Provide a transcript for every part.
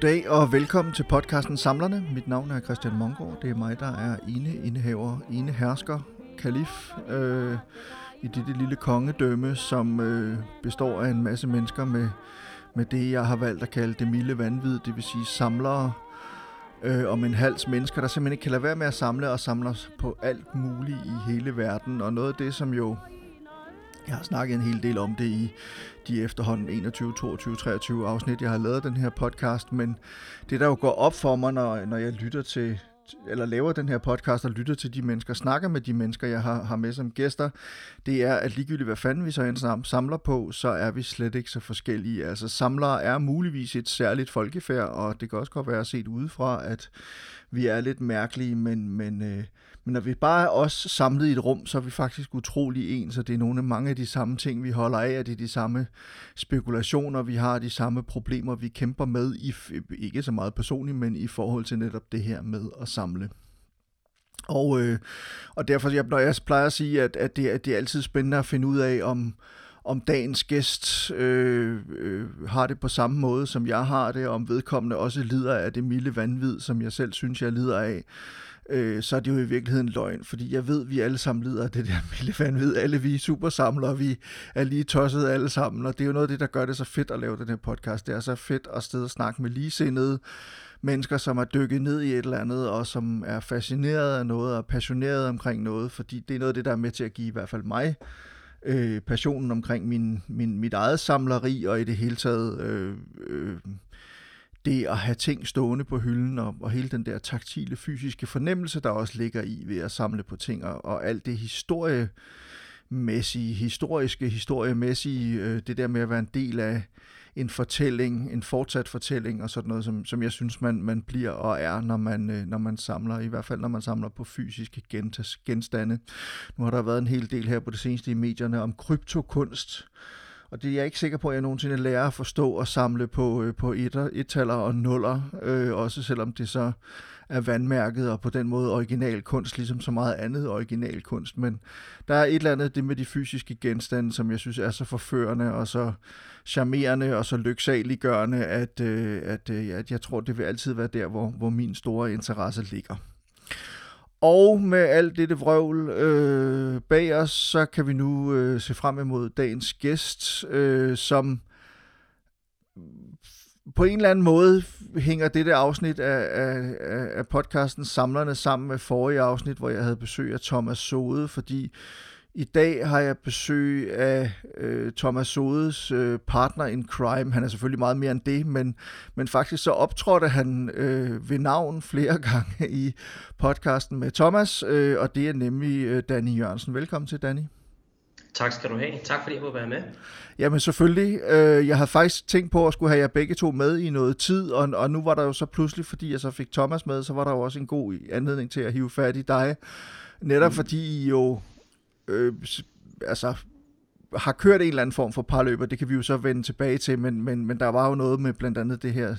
Goddag og velkommen til podcasten Samlerne. Mit navn er Christian Mongård. Det er mig, der er ene indehaver, ene hersker, kalif øh, i dette lille kongedømme, som øh, består af en masse mennesker med, med det, jeg har valgt at kalde det milde vanvid, det vil sige samlere øh, om en hals mennesker, der simpelthen ikke kan lade være med at samle og samler på alt muligt i hele verden. Og noget af det, som jo jeg har snakket en hel del om det i de efterhånden 21, 22, 23 afsnit, jeg har lavet den her podcast, men det der jo går op for mig, når, når jeg lytter til, eller laver den her podcast og lytter til de mennesker, snakker med de mennesker, jeg har, har med som gæster, det er, at ligegyldigt hvad fanden vi så end samler på, så er vi slet ikke så forskellige. Altså samlere er muligvis et særligt folkefærd, og det kan også godt være set udefra, at vi er lidt mærkelige, men, men øh, men når vi bare er os samlet i et rum, så er vi faktisk utrolig ens, og det er nogle af mange af de samme ting, vi holder af, at det er de samme spekulationer, vi har, de samme problemer, vi kæmper med, i, ikke så meget personligt, men i forhold til netop det her med at samle. Og, øh, og derfor, jeg, når jeg plejer at sige, at, at, det, at det er altid spændende at finde ud af, om, om dagens gæst øh, øh, har det på samme måde, som jeg har det, og om vedkommende også lider af det milde vanvid, som jeg selv synes, jeg lider af øh, så er det jo i virkeligheden løgn, fordi jeg ved, at vi alle sammen lider af det der milde ved Alle vi er supersamlere, vi er lige tosset alle sammen, og det er jo noget af det, der gør det så fedt at lave den her podcast. Det er så fedt at sidde og snakke med ligesindede mennesker, som er dykket ned i et eller andet, og som er fascineret af noget, og passioneret omkring noget, fordi det er noget af det, der er med til at give i hvert fald mig øh, passionen omkring min, min, mit eget samleri, og i det hele taget øh, øh, det at have ting stående på hylden, og, og hele den der taktile, fysiske fornemmelse, der også ligger i ved at samle på ting, og, og alt det historiemæssige, historiske, historiemæssige, øh, det der med at være en del af en fortælling, en fortsat fortælling, og sådan noget, som, som jeg synes, man, man bliver og er, når man, øh, når man samler, i hvert fald når man samler på fysiske genstande. Nu har der været en hel del her på det seneste i medierne om kryptokunst, og det er jeg ikke sikker på, at jeg nogensinde lærer at forstå og samle på, øh, på etter, ettaler og nuller, øh, også selvom det så er vandmærket og på den måde original kunst, ligesom så meget andet original kunst. Men der er et eller andet det med de fysiske genstande, som jeg synes er så forførende og så charmerende og så lyksaliggørende, at, øh, at, øh, at jeg tror, det vil altid være der, hvor, hvor min store interesse ligger. Og med alt dette vrøvl øh, bag os, så kan vi nu øh, se frem imod dagens gæst, øh, som på en eller anden måde hænger dette afsnit af, af, af podcasten Samlerne sammen med forrige afsnit, hvor jeg havde besøg af Thomas Sode, fordi i dag har jeg besøg af øh, Thomas Sodes øh, partner in crime. Han er selvfølgelig meget mere end det, men, men faktisk så optrådte han øh, ved navn flere gange i podcasten med Thomas, øh, og det er nemlig øh, Danny Jørgensen. Velkommen til, Danny. Tak skal du have. Tak fordi jeg må være med. Jamen selvfølgelig. Øh, jeg havde faktisk tænkt på at skulle have jer begge to med i noget tid, og, og nu var der jo så pludselig, fordi jeg så fik Thomas med, så var der jo også en god anledning til at hive fat i dig. Netop mm. fordi I jo øh, altså, har kørt en eller anden form for parløber, det kan vi jo så vende tilbage til, men, men, men der var jo noget med blandt andet det her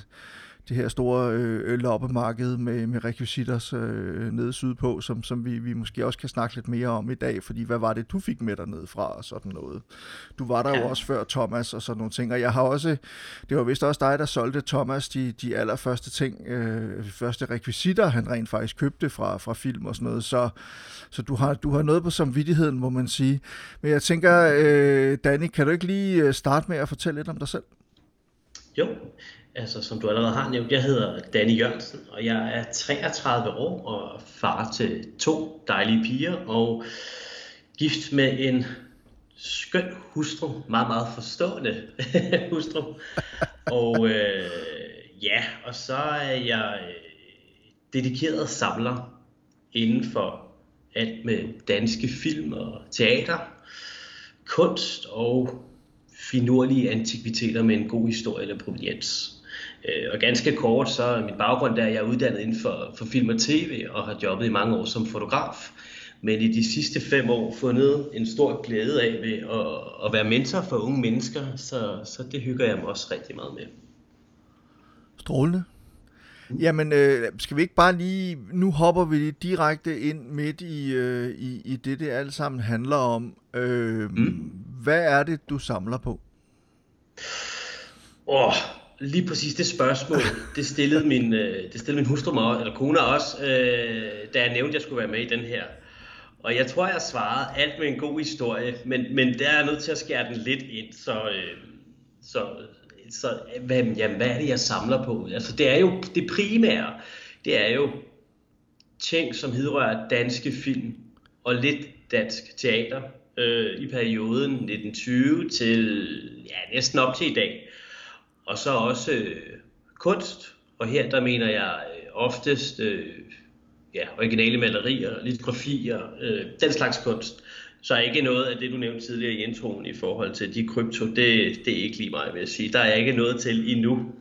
det her store øh, loppemarked med, med rekvisitter øh, nede sydpå, som, som vi, vi måske også kan snakke lidt mere om i dag, fordi hvad var det, du fik med dig ned fra og sådan noget. Du var der ja. jo også før Thomas og sådan nogle ting, og jeg har også, det var vist også dig, der solgte Thomas de, de allerførste ting, øh, første rekvisitter, han rent faktisk købte fra, fra film og sådan noget, så, så du, har, du har noget på samvittigheden, må man sige. Men jeg tænker, øh, Danny, kan du ikke lige øh, starte med at fortælle lidt om dig selv? Jo, altså som du allerede har nævnt, jeg hedder Danny Jørgensen, og jeg er 33 år og far til to dejlige piger, og gift med en skøn hustru, meget, meget forstående hustru. Og øh, ja, og så er jeg øh, dedikeret samler inden for alt med danske film og teater, kunst og finurlige antikviteter med en god historie eller proveniens. Øh, og ganske kort, så er min baggrund der, jeg er uddannet inden for, for film og tv, og har jobbet i mange år som fotograf. Men i de sidste fem år fundet en stor glæde af ved at, at være mentor for unge mennesker, så, så det hygger jeg mig også rigtig meget med. Strålende. Jamen, øh, skal vi ikke bare lige... Nu hopper vi direkte ind midt i, øh, i, i det, det alt sammen handler om. Øh, mm. Hvad er det, du samler på? Åh, oh, lige præcis det spørgsmål, det stillede min, øh, det stillede min hustru mig, eller kone også, øh, da jeg nævnte, at jeg skulle være med i den her. Og jeg tror, jeg svarede alt med en god historie, men, men der er jeg nødt til at skære den lidt ind, så, øh, så, så hvad, jamen, hvad er det, jeg samler på? Altså, det er jo det primære, det er jo ting, som hedder danske film og lidt dansk teater øh, i perioden 1920 til ja, næsten op til i dag. Og så også øh, kunst, og her der mener jeg øh, oftest øh, ja, originale malerier, litografier, øh, den slags kunst. Så ikke noget af det, du nævnte tidligere i introen i forhold til de krypto, det, det er ikke lige mig, vil jeg sige. Der er ikke noget til endnu.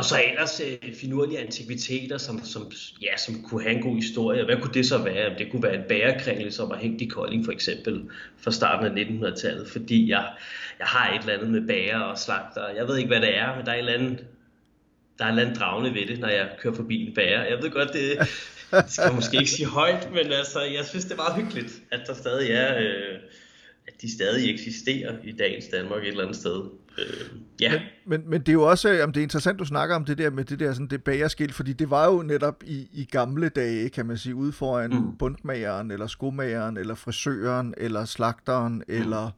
Og så ellers øh, finurlige antikviteter, som, som, ja, som kunne have en god historie. Hvad kunne det så være? Det kunne være en bærekringle, som var hængt i Kolding for eksempel, fra starten af 1900-tallet. Fordi jeg, jeg har et eller andet med bager og slagter. Jeg ved ikke, hvad det er, men der er et eller andet, der er et eller andet dragende ved det, når jeg kører forbi en bager. Jeg ved godt, det, det skal jeg måske ikke sige højt, men altså, jeg synes, det er meget hyggeligt, at der stadig er... Øh, at de stadig eksisterer i dagens Danmark et eller andet sted. Øh, ja. Men, men, det er jo også, jamen det er interessant, du snakker om det der med det der sådan det bagerskilt, fordi det var jo netop i, i gamle dage, kan man sige, ude foran mm. bundmageren, eller skomageren, eller frisøren, eller slagteren, mm. eller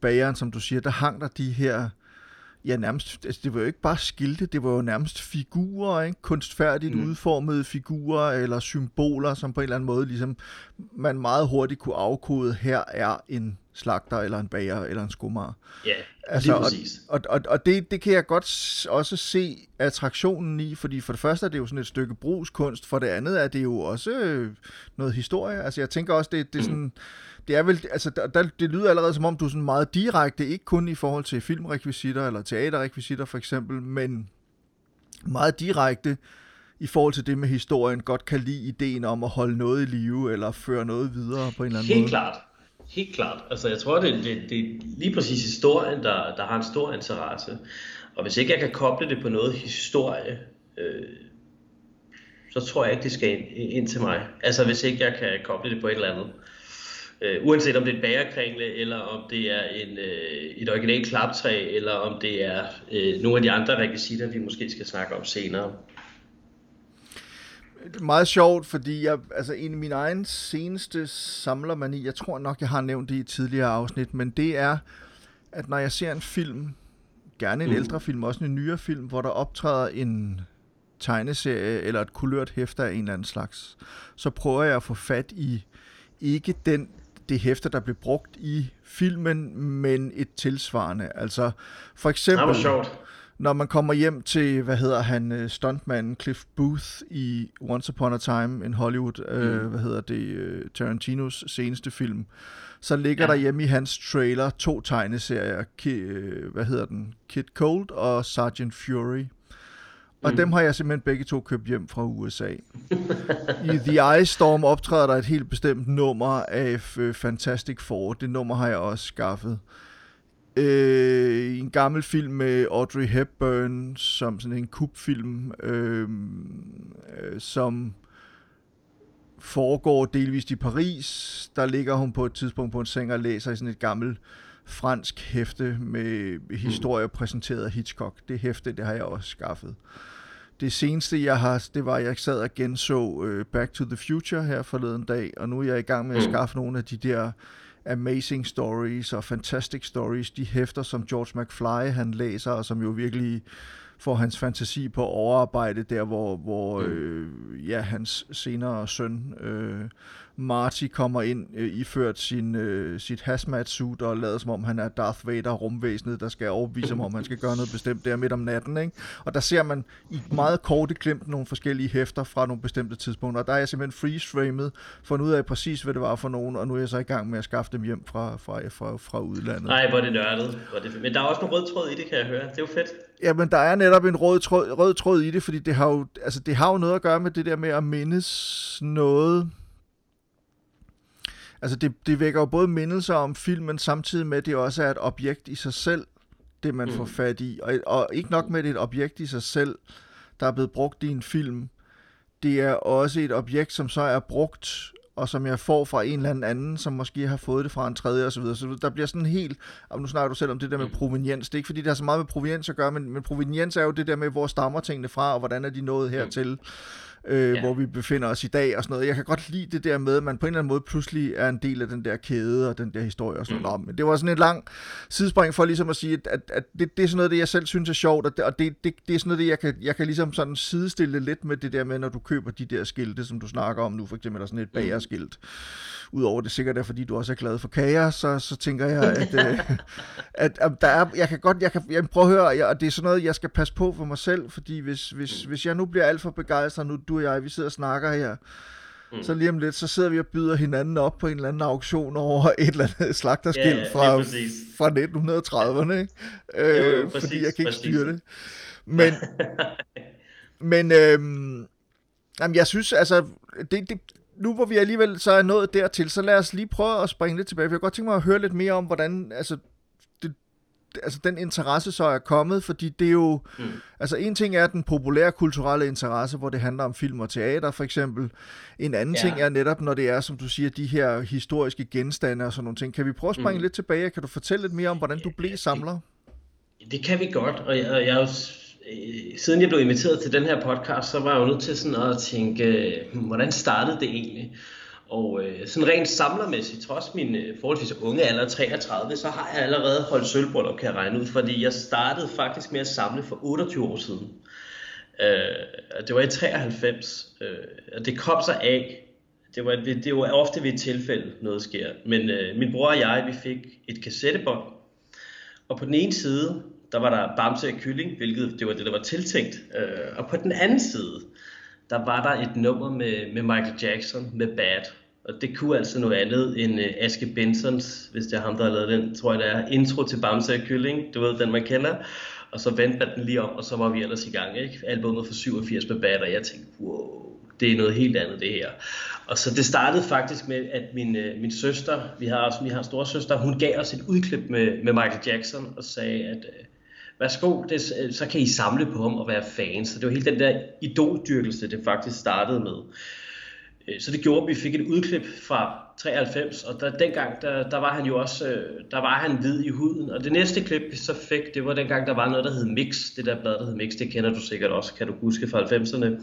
bageren, som du siger, der hang der de her ja, nærmest, altså det var jo ikke bare skilte, det var jo nærmest figurer, ikke? kunstfærdigt mm. udformede figurer eller symboler, som på en eller anden måde ligesom man meget hurtigt kunne afkode, her er en slagter eller en bager eller en skomager. Ja, altså, lige præcis. Og, og, og det, det kan jeg godt også se attraktionen i, fordi for det første er det jo sådan et stykke brugskunst, for det andet er det jo også noget historie. Altså jeg tænker også, det, det er sådan... Mm det er vel, altså, der, der, det lyder allerede som om, du er sådan meget direkte, ikke kun i forhold til filmrekvisitter eller teaterrekvisitter for eksempel, men meget direkte i forhold til det med historien, godt kan lide ideen om at holde noget i live, eller føre noget videre på en eller anden Helt måde. Helt klart. Helt klart. Altså, jeg tror, det, det, det er lige præcis historien, der, der har en stor interesse. Og hvis ikke jeg kan koble det på noget historie, øh, så tror jeg ikke, det skal ind, ind til mig. Altså, hvis ikke jeg kan koble det på et eller andet. Øh, uanset om det er et bærekringle, eller om det er en, øh, et originalt klaptræ, eller om det er øh, nogle af de andre rekvisitter, vi måske skal snakke om senere. Det er meget sjovt, fordi jeg, altså en af mine egen seneste samlermani, jeg tror nok, jeg har nævnt det i et tidligere afsnit, men det er, at når jeg ser en film, gerne en mm. ældre film, også en nyere film, hvor der optræder en tegneserie eller et kulørt hæfte af en eller anden slags, så prøver jeg at få fat i ikke den det hæfte, der blev brugt i filmen, men et tilsvarende. Altså, for eksempel, sjovt. når man kommer hjem til, hvad hedder han, øh, stuntmanden Cliff Booth i Once Upon a Time in Hollywood, øh, mm. øh, hvad hedder det, øh, Tarantinos seneste film, så ligger ja. der hjemme i hans trailer to tegneserier, ki, hvad hedder den, Kid Cold og Sergeant Fury. Og mm. dem har jeg simpelthen begge to købt hjem fra USA. I The Ice Storm optræder der et helt bestemt nummer af øh, Fantastic Four. Det nummer har jeg også skaffet. Øh, en gammel film med Audrey Hepburn, som sådan en kubfilm, øh, øh, som foregår delvist i Paris. Der ligger hun på et tidspunkt på en seng og læser i sådan et gammelt fransk hæfte med historie mm. præsenteret af Hitchcock. Det hæfte, det har jeg også skaffet. Det seneste, jeg har, det var, at jeg sad og genså uh, Back to the Future her forleden dag, og nu er jeg i gang med at mm. skaffe nogle af de der amazing stories og fantastic stories, de hæfter, som George McFly han læser, og som jo virkelig får hans fantasi på overarbejde der, hvor, hvor mm. øh, ja, hans senere søn øh, Marty kommer ind øh, iført sin, øh, sit hazmat-suit og lader som om han er Darth Vader, rumvæsenet, der skal overbevise ham om, han skal gøre noget bestemt der midt om natten. Ikke? Og der ser man i meget korte glimt nogle forskellige hæfter fra nogle bestemte tidspunkter. Og der er jeg simpelthen freeze-framet, fundet ud af præcis, hvad det var for nogen, og nu er jeg så i gang med at skaffe dem hjem fra, fra, fra, fra udlandet. Nej, hvor er det nørdet. Hvor det... Men der er også en rød tråd i det, kan jeg høre. Det er jo fedt. Ja, men der er netop en rød tråd, rød tråd i det, fordi det har, jo, altså det har jo noget at gøre med det der med at mindes noget, altså det, det vækker jo både mindelser om filmen, samtidig med, at det også er et objekt i sig selv, det man mm. får fat i. Og, og ikke nok med, at det er et objekt i sig selv, der er blevet brugt i en film, det er også et objekt, som så er brugt og som jeg får fra en eller anden, som måske har fået det fra en tredje osv. Så, videre. så der bliver sådan helt, og nu snakker du selv om det der med mm. proveniens, det er ikke fordi, det har så meget med proveniens at gøre, men, men proveniens er jo det der med, hvor stammer tingene fra, og hvordan er de nået hertil. Mm øh, ja. hvor vi befinder os i dag og sådan noget. Jeg kan godt lide det der med, at man på en eller anden måde pludselig er en del af den der kæde og den der historie og sådan mm. noget. Men det var sådan et lang sidespring for ligesom at sige, at, at, det, det er sådan noget, det jeg selv synes er sjovt, og det, og det, det, det er sådan noget, det jeg kan, jeg kan ligesom sådan sidestille lidt med det der med, når du køber de der skilte, som du snakker om nu, for eksempel der sådan et mm. bagerskilt. Udover det sikkert er, fordi du også er glad for kager, så, så tænker jeg, at, øh, at, at der er, jeg kan godt, jeg kan, jeg prøve at høre, jeg, og det er sådan noget, jeg skal passe på for mig selv, fordi hvis, hvis, hvis jeg nu bliver alt for begejstret, nu du og jeg, vi sidder og snakker her, Mm. Så lige om lidt, så sidder vi og byder hinanden op på en eller anden auktion over et eller andet slagterskilt ja, fra, fra 1930'erne, ikke? Øh, jo, præcis, fordi jeg kan ikke præcis. styre det. Men, men øhm, jamen, jeg synes, altså, det, det, nu hvor vi alligevel så er nået dertil, så lad os lige prøve at springe lidt tilbage. For jeg kunne godt tænke mig at høre lidt mere om, hvordan, altså, altså den interesse så er kommet, fordi det er jo, mm. altså en ting er den populære kulturelle interesse, hvor det handler om film og teater for eksempel. En anden ja. ting er netop, når det er, som du siger, de her historiske genstande og sådan nogle ting. Kan vi prøve at springe mm. lidt tilbage? Kan du fortælle lidt mere om, hvordan du blev samler? Det, det kan vi godt, og jeg, jeg er jo øh, siden jeg blev inviteret til den her podcast, så var jeg jo nødt til sådan at tænke, hmm, hvordan startede det egentlig? Og øh, sådan rent samlermæssigt, trods min øh, forholdsvis unge alder, 33, så har jeg allerede holdt sølvbrøllup, kan jeg regne ud, fordi jeg startede faktisk med at samle for 28 år siden. Øh, det var i 93, øh, og det kom så af, det var, det, det var ofte ved et tilfælde, noget sker. Men øh, min bror og jeg, vi fik et kassettebånd, og på den ene side, der var der Bamse og Kylling, hvilket det var det, der var tiltænkt. Øh, og på den anden side, der var der et nummer med, med Michael Jackson med Bad. Og det kunne altså noget andet end uh, Aske Bensons, hvis det er ham, der har lavet den, tror jeg det er, intro til Bamse og Kylling, du ved, den man kender. Og så vendte man den lige om, og så var vi ellers i gang, ikke? Albumet fra 87 med Bad, og jeg tænkte, wow, det er noget helt andet det her. Og så det startede faktisk med, at min, uh, min søster, vi har også, vi har en storsøster, hun gav os et udklip med, med Michael Jackson, og sagde, at uh, værsgo, det, øh, så kan I samle på ham og være fans. Så det var helt den der idoldyrkelse, det faktisk startede med. Øh, så det gjorde, at vi fik et udklip fra 93, og der, dengang, der, der var han jo også, øh, der var han hvid i huden. Og det næste klip, vi så fik, det var dengang, der var noget, der hed Mix. Det der blad, der hed Mix, det kender du sikkert også, kan du huske fra 90'erne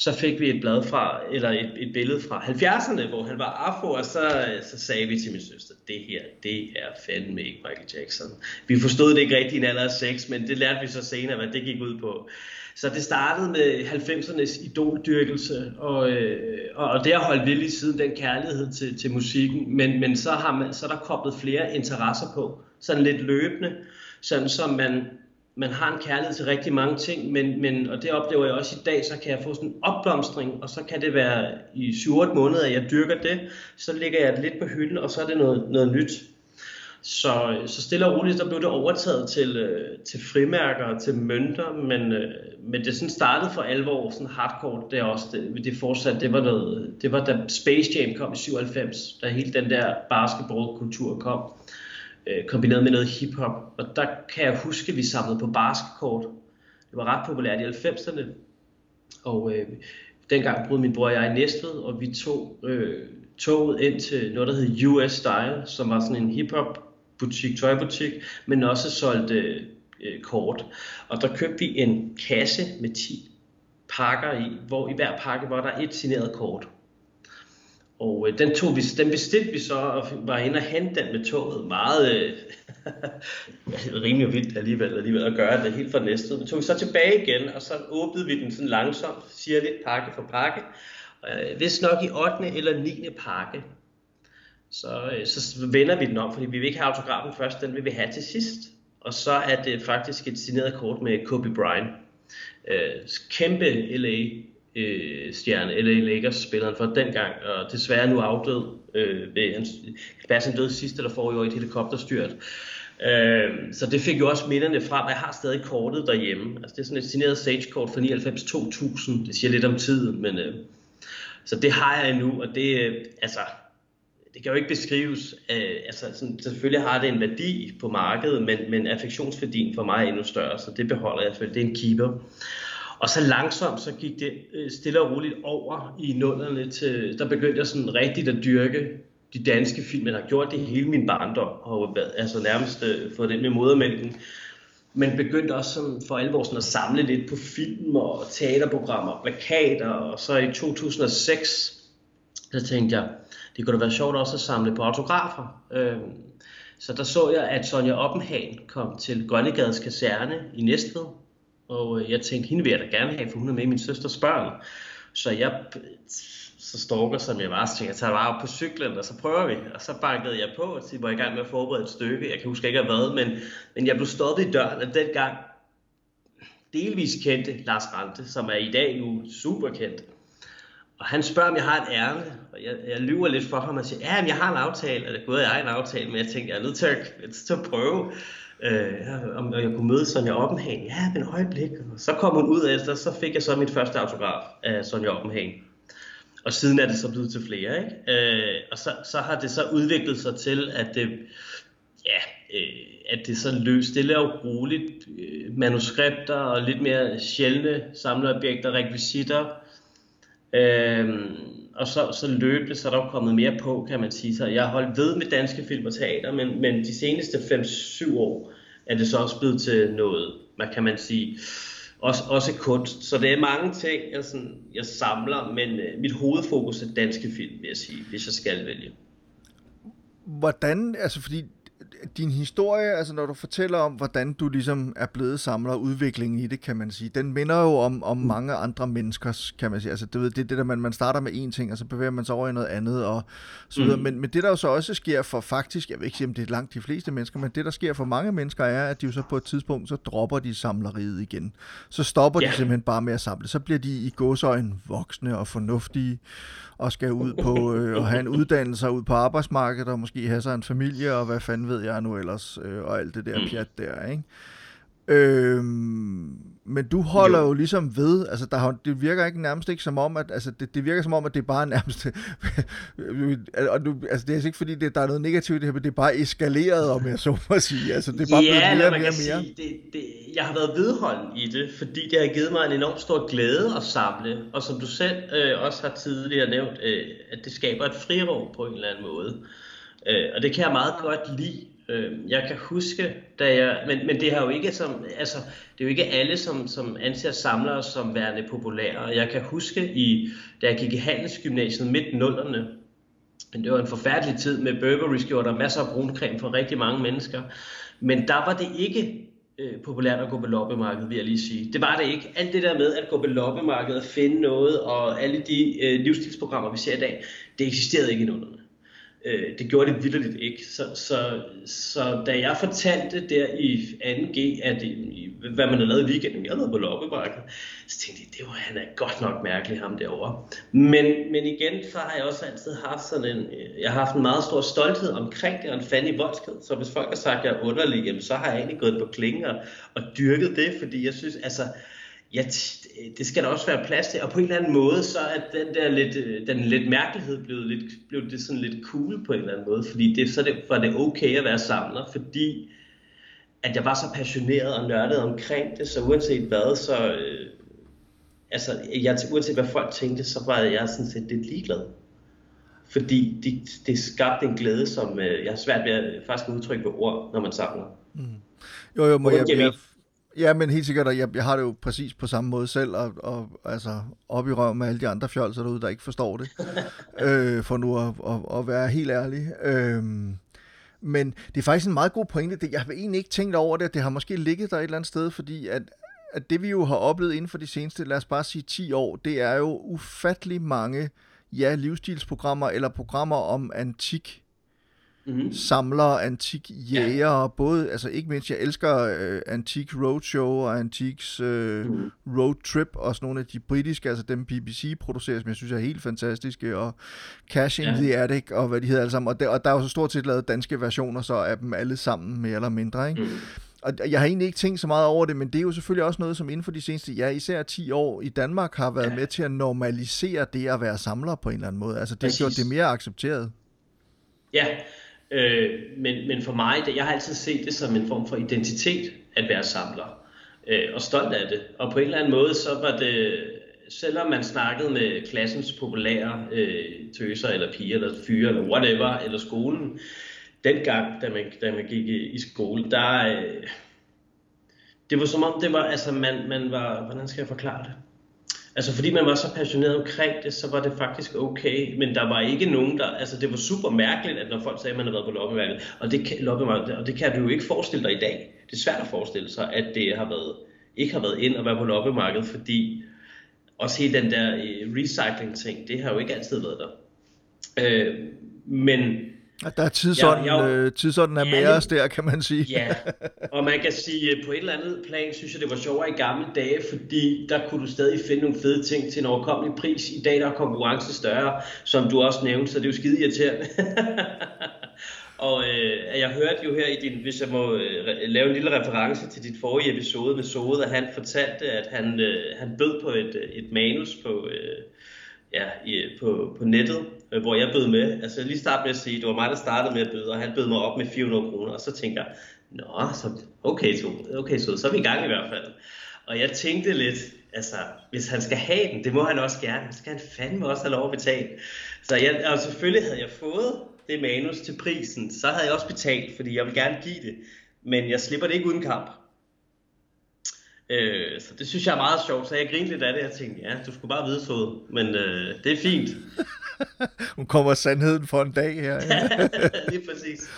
så fik vi et blad fra, eller et, et billede fra 70'erne, hvor han var afro, og så, så sagde vi til min søster, det her, det er fandme ikke Michael Jackson. Vi forstod det ikke rigtigt i en alder af 6, men det lærte vi så senere, hvad det gik ud på. Så det startede med 90'ernes idoldyrkelse, og, øh, og det har holdt vi lige siden den kærlighed til, til musikken, men, men så, har man, så er der koblet flere interesser på, sådan lidt løbende, sådan som man man har en kærlighed til rigtig mange ting, men, men, og det oplever jeg også i dag, så kan jeg få sådan en opblomstring, og så kan det være i 7-8 måneder, at jeg dyrker det, så ligger jeg det lidt på hylden, og så er det noget, noget nyt. Så, så stille og roligt, så blev det overtaget til, øh, til frimærker og til mønter, men, øh, men det sådan startede for alvor, sådan hardcore, det er også, det, det fortsat, det var noget, det var da Space Jam kom i 97, da hele den der basketballkultur kom øh, kombineret med noget hiphop. Og der kan jeg huske, at vi samlede på basketkort. Det var ret populært i 90'erne. Og øh, dengang boede min bror og jeg i Næstved, og vi tog øh, toget ind til noget, der hed US Style, som var sådan en hiphop butik, tøjbutik, men også solgte øh, kort. Og der købte vi en kasse med 10 pakker i, hvor i hver pakke var der et signeret kort. Og øh, den, tog vi, den bestilte vi så, og var inde og hente den med toget. Meget øh, rimelig vildt alligevel, alligevel at gøre det helt fra næste. Vi tog vi så tilbage igen, og så åbnede vi den sådan langsomt, siger lidt pakke for pakke. Øh, hvis nok i 8. eller 9. pakke. Så, øh, så vender vi den om, fordi vi vil ikke have autografen først, den vil vi have til sidst. Og så er det faktisk et signeret kort med Kobe Bryant. Øh, kæmpe LA øh, stjerne, eller Lakers spilleren for dengang, og desværre nu afdød øh, ved hans, han døde sidste eller forrige år i et helikopterstyrt. Øh, så det fik jo også minderne frem, jeg har stadig kortet derhjemme. Altså det er sådan et signeret Sage-kort fra 99-2000, det siger lidt om tiden, men øh, så det har jeg endnu, og det, øh, altså, det kan jo ikke beskrives, øh, altså sådan, selvfølgelig har det en værdi på markedet, men, men affektionsværdien for mig er endnu større, så det beholder jeg, for det er en keeper. Og så langsomt, så gik det øh, stille og roligt over i nullerne til, der begyndte jeg sådan rigtigt at dyrke de danske film. Jeg har gjort det hele min barndom, og altså nærmest øh, fået det med modermælken. Men begyndte også sådan for alvor sådan at samle lidt på film og teaterprogrammer plakater. Og så i 2006, så tænkte jeg, det kunne da være sjovt også at samle på autografer. Øh, så der så jeg, at Sonja Oppenhagen kom til Grønnegades kaserne i Næstved. Og øh, jeg tænkte, hende vil jeg da gerne have, for hun er med i min søsters børn. Så jeg så stalker, som jeg var, så tænkte jeg, tager bare op på cyklen, og så prøver vi. Og så bankede jeg på, og så var i gang med at forberede et stykke. Jeg kan huske ikke hvad, men, men jeg blev stoppet i døren, og dengang delvis kendte Lars Rante, som er i dag nu super kendt. Og han spørger, om jeg har et ærne, og jeg, jeg lyver lidt for ham og siger, ja, jeg har en aftale, og det gået jeg en aftale, men jeg tænkte, jeg er nødt til at, til at prøve, øh, om jeg kunne møde Sonja Oppenhagen. Ja, men øjeblik. Og så kom hun ud efter, så fik jeg så mit første autograf af Sonja Oppenhagen. Og siden er det så blevet til flere, ikke? Øh, og så, så har det så udviklet sig til, at det, ja, øh, at det så løs stille og roligt øh, manuskripter og lidt mere sjældne samleobjekter, rekvisitter, Øh, og så, så løbende, så er der jo kommet mere på, kan man sige. Så jeg har holdt ved med danske film og teater, men, men de seneste 5-7 år er det så også blevet til noget, hvad kan man sige, også, også kunst. Så det er mange ting, jeg, sådan, jeg samler, men øh, mit hovedfokus er danske film, vil jeg sige, hvis jeg skal vælge. Hvordan, altså fordi din historie, altså når du fortæller om, hvordan du ligesom er blevet samler udviklingen i det, kan man sige, den minder jo om, om mm. mange andre menneskers, kan man sige. Altså det, det, det der, man, man starter med én ting, og så bevæger man sig over i noget andet, og så videre. Mm. Men, men det der jo så også sker for faktisk, jeg vil ikke sige, om det er langt de fleste mennesker, men det der sker for mange mennesker er, at de jo så på et tidspunkt, så dropper de samleriet igen. Så stopper yeah. de simpelthen bare med at samle. Så bliver de i gåsøjen voksne og fornuftige, og skal ud på øh, og have en uddannelse ud på arbejdsmarkedet, og måske have sig en familie, og hvad fanden ved jeg nu ellers, øh, og alt det der mm. pjat der, ikke? Øhm, men du holder jo. jo ligesom ved, altså der, det virker ikke nærmest ikke som om, at, altså det, det virker som om, at det er bare nærmest, og du, altså det er ikke fordi, det, der er noget negativt i det her, men det er bare eskaleret, om jeg så må sige, altså det er bare ja, blevet mere og mere mere. Sige, det, det, jeg har været vedholden i det, fordi det har givet mig en enorm stor glæde at samle, og som du selv øh, også har tidligere nævnt, øh, at det skaber et frirum på en eller anden måde. Øh, Øh, og det kan jeg meget godt lide, Øh, jeg kan huske, da jeg, men, men det har jo ikke som, altså, det er jo ikke alle, som, som anser samlere som værende populære. Jeg kan huske, i, da jeg gik i handelsgymnasiet midt nullerne, det var en forfærdelig tid med Burberry og masser af bruncreme for rigtig mange mennesker. Men der var det ikke øh, populært at gå på loppemarkedet, vil jeg lige sige. Det var det ikke. Alt det der med at gå på loppemarkedet, finde noget, og alle de øh, livsstilsprogrammer, vi ser i dag, det eksisterede ikke i nullerne. Øh, det gjorde det vildt ikke. Så, så, så da jeg fortalte der i 2G, at øh, i, hvad man havde lavet i weekenden, jeg havde været på loppemarkedet, så tænkte jeg, det var han er godt nok mærkelig ham derovre. Men, men igen, så har jeg også altid haft sådan en, øh, jeg har haft en meget stor stolthed omkring det, og en fandig voldsked. Så hvis folk har sagt, at jeg er underlig, jamen, så har jeg egentlig gået på klingen og, og dyrket det, fordi jeg synes, altså, Ja, det skal der også være plads til, og på en eller anden måde, så er den der lidt, øh, den lidt mærkelighed blevet, lidt, blevet det sådan lidt cool på en eller anden måde, fordi det, så det, var det okay at være samler, fordi at jeg var så passioneret og nørdet omkring det, så uanset hvad, så, øh, altså, jeg, uanset hvad folk tænkte, så var jeg sådan set lidt ligeglad. Fordi det, det skabte en glæde, som øh, jeg har svært ved at faktisk udtrykke på ord, når man samler. Mm. Jo, jo, må jeg, jeg, Ja, men helt sikkert, jeg, jeg har det jo præcis på samme måde selv, og, og altså op i røv med alle de andre fjolser derude, der ikke forstår det, øh, for nu at, at, at være helt ærlig. Øh, men det er faktisk en meget god pointe. Det, jeg har egentlig ikke tænkt over det, det har måske ligget der et eller andet sted, fordi at, at det vi jo har oplevet inden for de seneste, lad os bare sige 10 år, det er jo ufattelig mange ja, livsstilsprogrammer eller programmer om antik mm-hmm. samler, antik jæger, ja. både, altså ikke mindst, jeg elsker øh, Antik Roadshow og Antiks øh, mm. Road Trip, og sådan nogle af de britiske, altså dem BBC producerer, som jeg synes er helt fantastiske, og Cash in ja. the Attic, og hvad de hedder alle sammen, og der, og der er jo så stort set lavet danske versioner så af dem alle sammen, mere eller mindre, ikke? Mm. Og jeg har egentlig ikke tænkt så meget over det, men det er jo selvfølgelig også noget, som inden for de seneste, ja, især 10 år i Danmark, har været ja. med til at normalisere det at være samler på en eller anden måde. Altså det har gjort det mere accepteret. Ja, Øh, men, men for mig, det, jeg har altid set det som en form for identitet at være samler. øh, og stolt af det. Og på en eller anden måde, så var det, selvom man snakkede med klassens populære øh, tøser, eller piger, eller fyre, eller whatever, eller skolen, dengang, da man, da man gik i, i skole, der... Øh, det var som om, det var, altså man, man var, hvordan skal jeg forklare det? Altså fordi man var så passioneret omkring det, så var det faktisk okay, men der var ikke nogen, der, altså det var super mærkeligt, at når folk sagde, at man havde været på loppemarkedet, og det, kan, og det kan du jo ikke forestille dig i dag. Det er svært at forestille sig, at det har været, ikke har været ind at være på loppemarkedet, fordi også hele den der øh, recycling ting, det har jo ikke altid været der. Øh, men at der er tidsånden, ja, jeg, øh, tidsånden er ja, med os der, kan man sige. Ja, og man kan sige, på et eller andet plan, synes jeg, det var sjovere i gamle dage, fordi der kunne du stadig finde nogle fede ting til en overkommelig pris. I dag der er konkurrence større, som du også nævnte, så det er jo skide irriterende. og øh, jeg hørte jo her i din, hvis jeg må øh, lave en lille reference til dit forrige episode med Sode, at han fortalte, at han, øh, han bød på et, et manus på... Øh, ja, i, på, på nettet, øh, hvor jeg bød med. Altså lige starte med at sige, det var mig, der startede med at byde, og han bød mig op med 400 kroner, og så tænker jeg, nå, så, okay, så, okay, så, så er vi i gang i hvert fald. Og jeg tænkte lidt, altså, hvis han skal have den, det må han også gerne, så skal han fandme også have lov at betale. Så jeg, og selvfølgelig havde jeg fået det manus til prisen, så havde jeg også betalt, fordi jeg vil gerne give det. Men jeg slipper det ikke uden kamp. Øh, så det synes jeg er meget sjovt, så jeg grinede lidt af det, jeg tænkte, ja, du skulle bare vide så, men øh, det er fint. Hun kommer sandheden for en dag her. Ja. Lige præcis.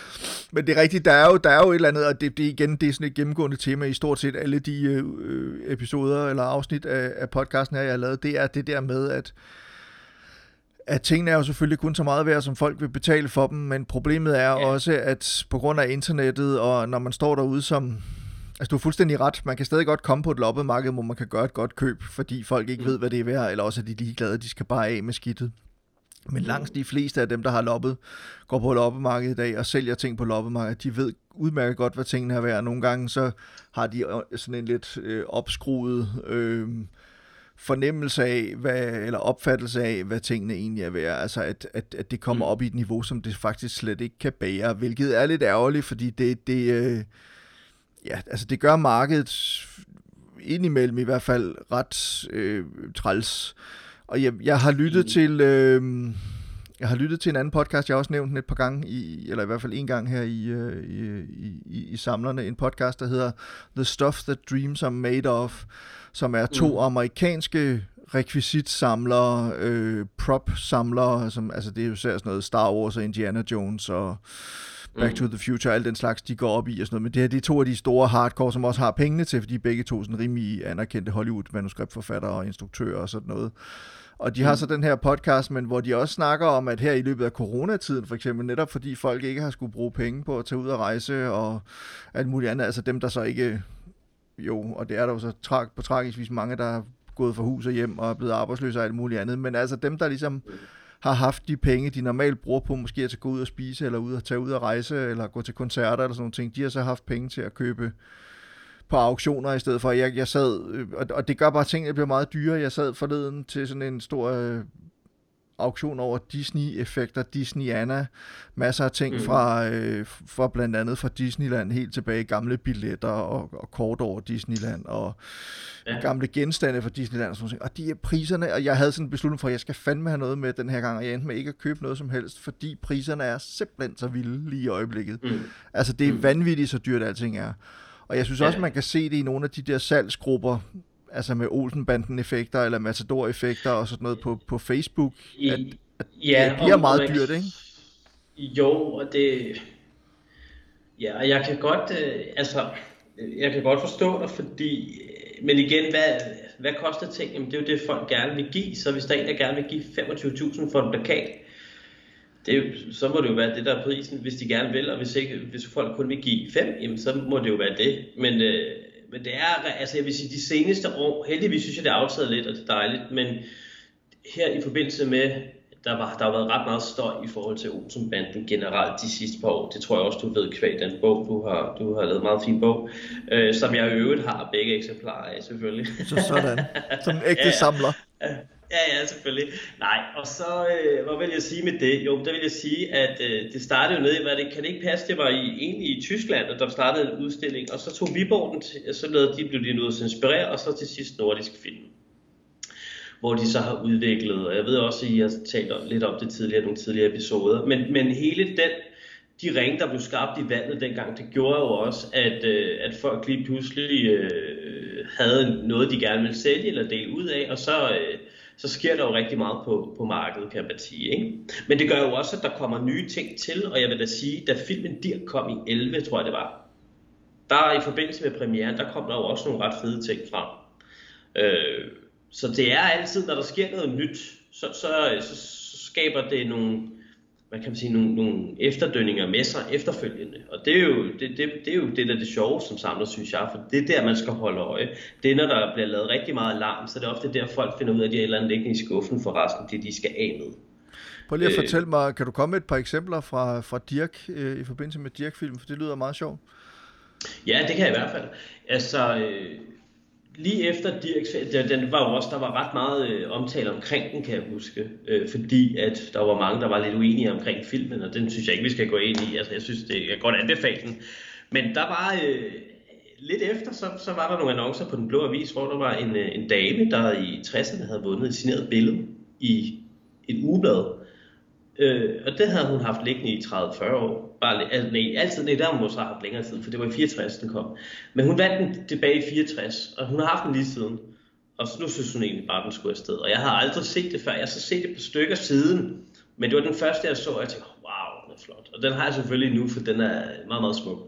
Men det er rigtigt, der er jo, der er jo et eller andet, og det, det, igen, det er sådan et gennemgående tema i stort set alle de øh, episoder eller afsnit af, af podcasten her, jeg har lavet, det er det der med, at at tingene er jo selvfølgelig kun så meget værd, som folk vil betale for dem, men problemet er ja. også, at på grund af internettet, og når man står derude som, Altså, du er fuldstændig ret. Man kan stadig godt komme på et loppemarked, hvor man kan gøre et godt køb, fordi folk ikke mm. ved, hvad det er værd, eller også er de ligeglade, de skal bare af med skidtet. Men langt de fleste af dem, der har loppet, går på loppemarkedet i dag og sælger ting på loppemarkedet, de ved udmærket godt, hvad tingene er værd. Nogle gange så har de øh, sådan en lidt øh, opskruet øh, fornemmelse af, hvad, eller opfattelse af, hvad tingene egentlig er værd. Altså, at, at, at det kommer mm. op i et niveau, som det faktisk slet ikke kan bære, hvilket er lidt ærgerligt, fordi det, det, øh, ja, altså det gør markedet indimellem i hvert fald ret øh, træls. Og jeg, jeg har lyttet mm. til... Øh, jeg har lyttet til en anden podcast, jeg har også nævnt den et par gange, i, eller i hvert fald en gang her i, øh, i, i, i samlerne, en podcast, der hedder The Stuff That Dreams Are Made Of, som er to mm. amerikanske rekvisitsamlere, øh, prop-samlere, som, altså det er jo sådan noget Star Wars og Indiana Jones og Back to mm. the Future, alt den slags, de går op i og sådan noget. Men det her, det er to af de store hardcore, som også har pengene til, fordi begge to sådan rimelig anerkendte Hollywood-manuskriptforfattere og instruktører og sådan noget. Og de har mm. så den her podcast, men hvor de også snakker om, at her i løbet af coronatiden for eksempel, netop fordi folk ikke har skulle bruge penge på at tage ud og rejse og alt muligt andet, altså dem, der så ikke, jo, og det er der jo så tra- på tragisk vis mange, der er gået fra hus og hjem og er blevet arbejdsløse og alt muligt andet, men altså dem, der ligesom har haft de penge, de normalt bruger på måske at gå ud og spise, eller ud og tage ud og rejse, eller gå til koncerter, eller sådan nogle ting, de har så haft penge til at købe på auktioner i stedet for. Jeg, jeg sad, øh, og, og det gør bare, tingene bliver meget dyre. Jeg sad forleden til sådan en stor øh, auktion over Disney-effekter, Disney-Anna, masser af ting mm. fra, øh, fra blandt andet fra Disneyland, helt tilbage gamle billetter og, og kort over Disneyland, og ja. gamle genstande fra Disneyland og sådan noget. Og de er priserne, og jeg havde sådan en beslutning for, at jeg skal fandme have noget med den her gang, og jeg endte med ikke at købe noget som helst, fordi priserne er simpelthen så vilde lige i øjeblikket. Mm. Altså det er mm. vanvittigt, så dyrt alting er. Og jeg synes ja. også, man kan se det i nogle af de der salgsgrupper, altså med Olsenbanden-effekter eller Matador-effekter og sådan noget på, på Facebook, at, at ja, det bliver meget dyrt, ikke? Jo, og det... Ja, og jeg kan godt, øh, altså, jeg kan godt forstå dig, fordi, men igen, hvad, hvad koster ting? Jamen, det er jo det, folk gerne vil give, så hvis der er en, der gerne vil give 25.000 for en plakat, det så må det jo være det, der er prisen, hvis de gerne vil, og hvis, ikke, hvis folk kun vil give 5, jamen, så må det jo være det. Men, øh, men det er, altså jeg vil sige, de seneste år, heldigvis synes jeg, det er aftaget lidt, og det er dejligt, men her i forbindelse med, der, var, der har været ret meget støj i forhold til Olsenbanden generelt de sidste par år. Det tror jeg også, du ved kvæg den bog. Du har, du har lavet en meget fin bog, øh, som jeg i øvrigt har begge eksemplarer af, selvfølgelig. Så sådan. Som en ægte ja, samler. Ja, ja, selvfølgelig. Nej, og så, øh, hvad vil jeg sige med det? Jo, der vil jeg sige, at øh, det startede jo ned i, hvad det, kan det ikke passe, det var i, egentlig i Tyskland, at der startede en udstilling, og så tog Viborg den, så lavede de, blev de nødt til at inspirere, og så til sidst nordisk film hvor de så har udviklet, og jeg ved også, at I har talt lidt om det tidligere, nogle tidligere episoder, men, men hele den, de ringe, der blev skabt i vandet dengang, det gjorde jo også, at, øh, at folk lige pludselig øh, havde noget, de gerne ville sælge eller dele ud af, og så, øh, så sker der jo rigtig meget på, på markedet, kan man sige. Ikke? Men det gør jo også, at der kommer nye ting til, og jeg vil da sige, da filmen Dirk kom i 11, tror jeg det var, der i forbindelse med premieren, der kom der jo også nogle ret fede ting frem. Øh, så det er altid, når der sker noget nyt, så, så, så, så skaber det nogle, hvad kan man sige, nogle, nogle efterdønninger med sig efterfølgende. Og det er jo det, det, det, er jo det der er det sjove som samler, synes jeg, for det er der, man skal holde øje. Det er, når der bliver lavet rigtig meget larm, så det er ofte der, folk finder ud af, at de har et eller andet liggende i skuffen for resten, det de skal af med. Prøv lige at øh, fortælle mig, kan du komme med et par eksempler fra, fra Dirk øh, i forbindelse med Dirk-film, for det lyder meget sjovt. Ja, det kan jeg i hvert fald. Altså, øh, lige efter Dirks, den var jo også, der var ret meget øh, omtale omkring den, kan jeg huske, øh, fordi at der var mange, der var lidt uenige omkring filmen, og den synes jeg ikke, vi skal gå ind i. Altså, jeg synes, det er godt anbefale den. Men der var, øh, lidt efter, så, så var der nogle annoncer på Den Blå Avis, hvor der var en, øh, en dame, der i 60'erne havde vundet et signeret billede i et ugeblad, Øh, og det havde hun haft liggende i 30-40 år. Bare, altså, nej, altid, nej, der har hun måske haft længere tid, for det var i 64, den kom. Men hun vandt den tilbage i 64, og hun har haft den lige siden. Og nu synes hun egentlig bare, at den skulle afsted. Og jeg har aldrig set det før. Jeg har så set det på stykker siden. Men det var den første, jeg så, og jeg tænkte, wow, den er flot. Og den har jeg selvfølgelig nu, for den er meget, meget smuk.